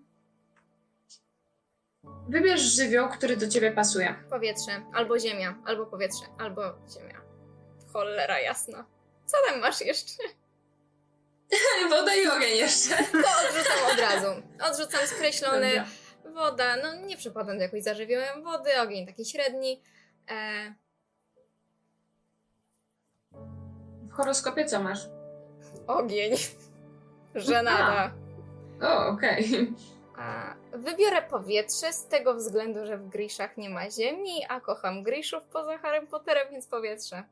Wybierz żywioł, który do ciebie pasuje. Powietrze, albo ziemia, albo powietrze, albo ziemia. Cholera jasna. Co tam masz jeszcze? Woda i ogień jeszcze. To odrzucam od razu. Odrzucam skreślony. Dobra. Woda, no nie przypadam do jakoś zażywiołem wody, ogień taki średni. E, W horoskopie co masz? ogień. Żenada. O, okej. A, wybiorę powietrze z tego względu, że w Griszach nie ma ziemi, a kocham Griszów poza Harrym Potterem, więc powietrze.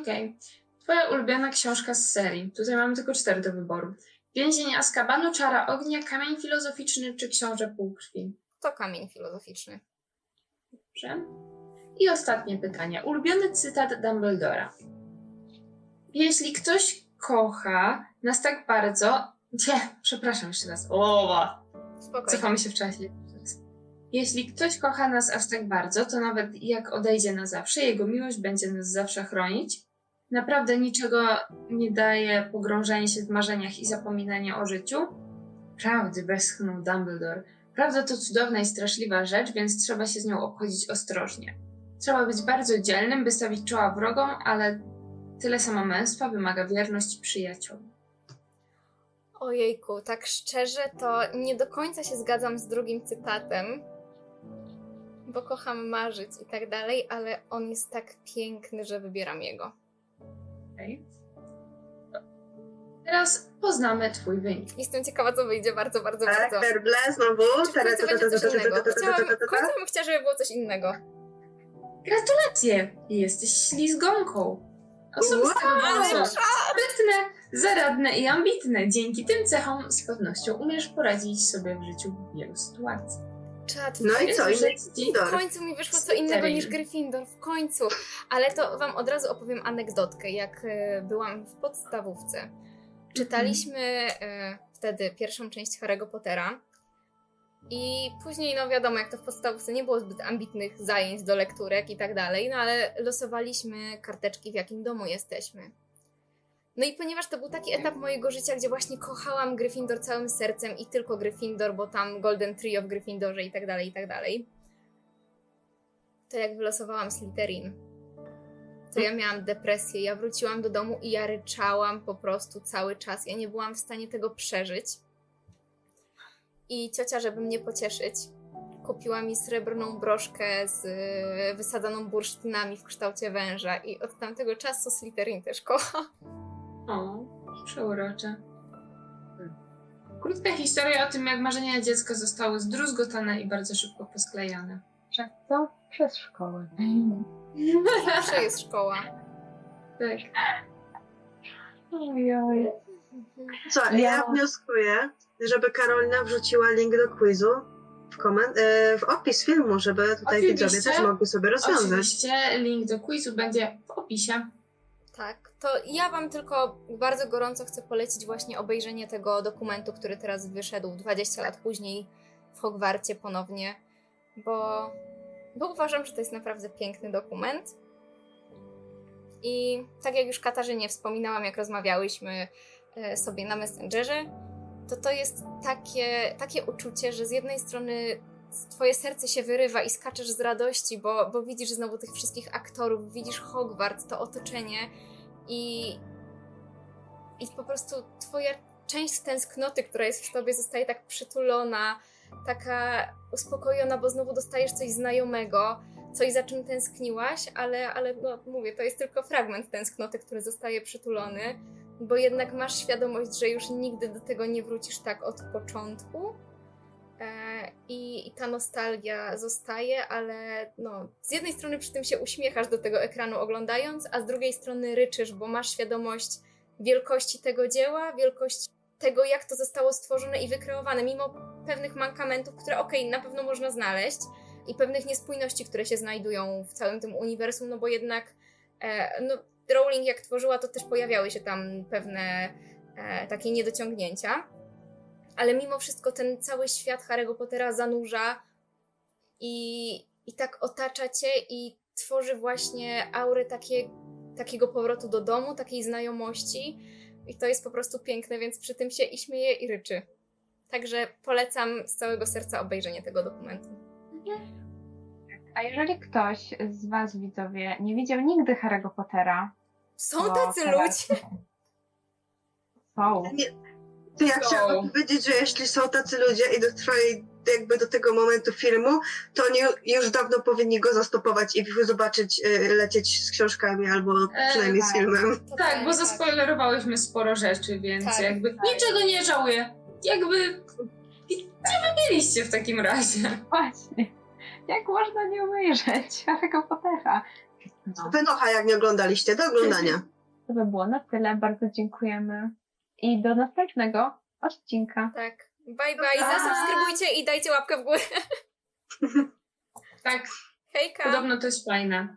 Okej. Twoja ulubiona książka z serii. Tutaj mamy tylko cztery do wyboru. Więzień Azkabanu, Czara Ognia, Kamień Filozoficzny czy Książę Półkrwi? To kamień filozoficzny. Dobrze. I ostatnie pytanie. Ulubiony cytat Dumbledora. Jeśli ktoś kocha nas tak bardzo... Nie, przepraszam jeszcze raz. O, Spokojnie. cofamy się w czasie. Jeśli ktoś kocha nas aż tak bardzo, to nawet jak odejdzie na zawsze, jego miłość będzie nas zawsze chronić. Naprawdę niczego nie daje pogrążenie się w marzeniach i zapominanie o życiu. Prawdy, westchnął Dumbledore. Prawda to cudowna i straszliwa rzecz, więc trzeba się z nią obchodzić ostrożnie. Trzeba być bardzo dzielnym, by stawić czoła wrogom, ale tyle samo męstwa wymaga wierność przyjaciół. Ojejku, tak szczerze to nie do końca się zgadzam z drugim cytatem, bo kocham marzyć i tak dalej, ale on jest tak piękny, że wybieram jego. Okej. Teraz poznamy Twój wynik. Jestem ciekawa, co wyjdzie bardzo, bardzo, Tak, bardzo. werble znowu. W końcu będzie coś innego? Chciałam, w końcu bym chciała, żeby było coś innego. Gratulacje! Jesteś ślizgonką. Osoby z tego ale. Zaradne i ambitne. Dzięki tym cechom z pewnością umiesz poradzić sobie w życiu w wielu sytuacjach. Czad, No i co? I w końcu mi wyszło co innego niż Gryffindor, w końcu. Ale to wam od razu opowiem anegdotkę, jak e, byłam w podstawówce. Czytaliśmy e, wtedy pierwszą część Harry'ego Pottera i później, no wiadomo, jak to w podstawówce nie było zbyt ambitnych zajęć do lekturek i tak dalej, no ale losowaliśmy karteczki, w jakim domu jesteśmy. No i ponieważ to był taki etap mojego życia, gdzie właśnie kochałam Gryffindor całym sercem i tylko Gryffindor, bo tam Golden Trio w Gryffindorze i tak dalej, i tak dalej, to jak wylosowałam Slytherin, to ja miałam depresję. Ja wróciłam do domu i ja ryczałam po prostu cały czas. Ja nie byłam w stanie tego przeżyć. I ciocia, żeby mnie pocieszyć, kupiła mi srebrną broszkę z wysadzoną bursztynami w kształcie węża i od tamtego czasu Slytherin też kocha. O, przeurocze. Krótka historia o tym, jak marzenia dziecka zostały zdruzgotane i bardzo szybko posklejane. Przez co? Przez szkołę. Zawsze jest szkoła. Tak. Ojoj. Co, ja Ja- wnioskuję, żeby Karolina wrzuciła link do quizu w, koment- e, w opis filmu, żeby tutaj Oczywiście. widzowie też mogli sobie rozwiązać. Oczywiście link do quizu będzie w opisie. Tak, to ja Wam tylko bardzo gorąco chcę polecić właśnie obejrzenie tego dokumentu, który teraz wyszedł 20 lat później w Hogwarcie ponownie, bo, bo uważam, że to jest naprawdę piękny dokument. I tak jak już Katarzynie wspominałam, jak rozmawiałyśmy e, sobie na Messengerze, to to jest takie, takie uczucie, że z jednej strony twoje serce się wyrywa i skaczesz z radości, bo, bo widzisz znowu tych wszystkich aktorów, widzisz Hogwart, to otoczenie i, i po prostu twoja część tęsknoty, która jest w tobie, zostaje tak przytulona, taka uspokojona, bo znowu dostajesz coś znajomego, coś za czym tęskniłaś, ale, ale no, mówię, to jest tylko fragment tęsknoty, który zostaje przytulony, bo jednak masz świadomość, że już nigdy do tego nie wrócisz tak od początku. I, I ta nostalgia zostaje, ale no, z jednej strony przy tym się uśmiechasz do tego ekranu oglądając, a z drugiej strony ryczysz, bo masz świadomość wielkości tego dzieła, wielkość tego, jak to zostało stworzone i wykreowane, mimo pewnych mankamentów, które okej, na pewno można znaleźć i pewnych niespójności, które się znajdują w całym tym uniwersum, no bo jednak e, no, Rowling jak tworzyła, to też pojawiały się tam pewne e, takie niedociągnięcia ale mimo wszystko ten cały świat Harry'ego Pottera zanurza i, i tak otacza cię i tworzy właśnie aurę takie, takiego powrotu do domu, takiej znajomości i to jest po prostu piękne, więc przy tym się i śmieje i ryczy. Także polecam z całego serca obejrzenie tego dokumentu. A jeżeli ktoś z Was, widzowie, nie widział nigdy Harry'ego Pottera, Są tacy teraz- ludzie! Są. To ja So. chciałam powiedzieć, że jeśli są tacy ludzie i do twojej, jakby do tego momentu filmu, to oni już dawno powinni go zastopować i zobaczyć, y, lecieć z książkami albo E, przynajmniej z tak. filmem. Tak, bo zaspoilerowałyśmy sporo rzeczy, więc Tak, jakby niczego nie żałuję. Jakby gdzie wy byliście w takim razie? Właśnie. Jak można nie obejrzeć Harry'ego Pottera? No, Wynocha, jak nie oglądaliście, do oglądania. to by było na tyle. Bardzo dziękujemy. I do następnego odcinka. Tak. Bye bye, zasubskrybujcie i dajcie łapkę w górę. Tak, Hejka! podobno to jest fajne.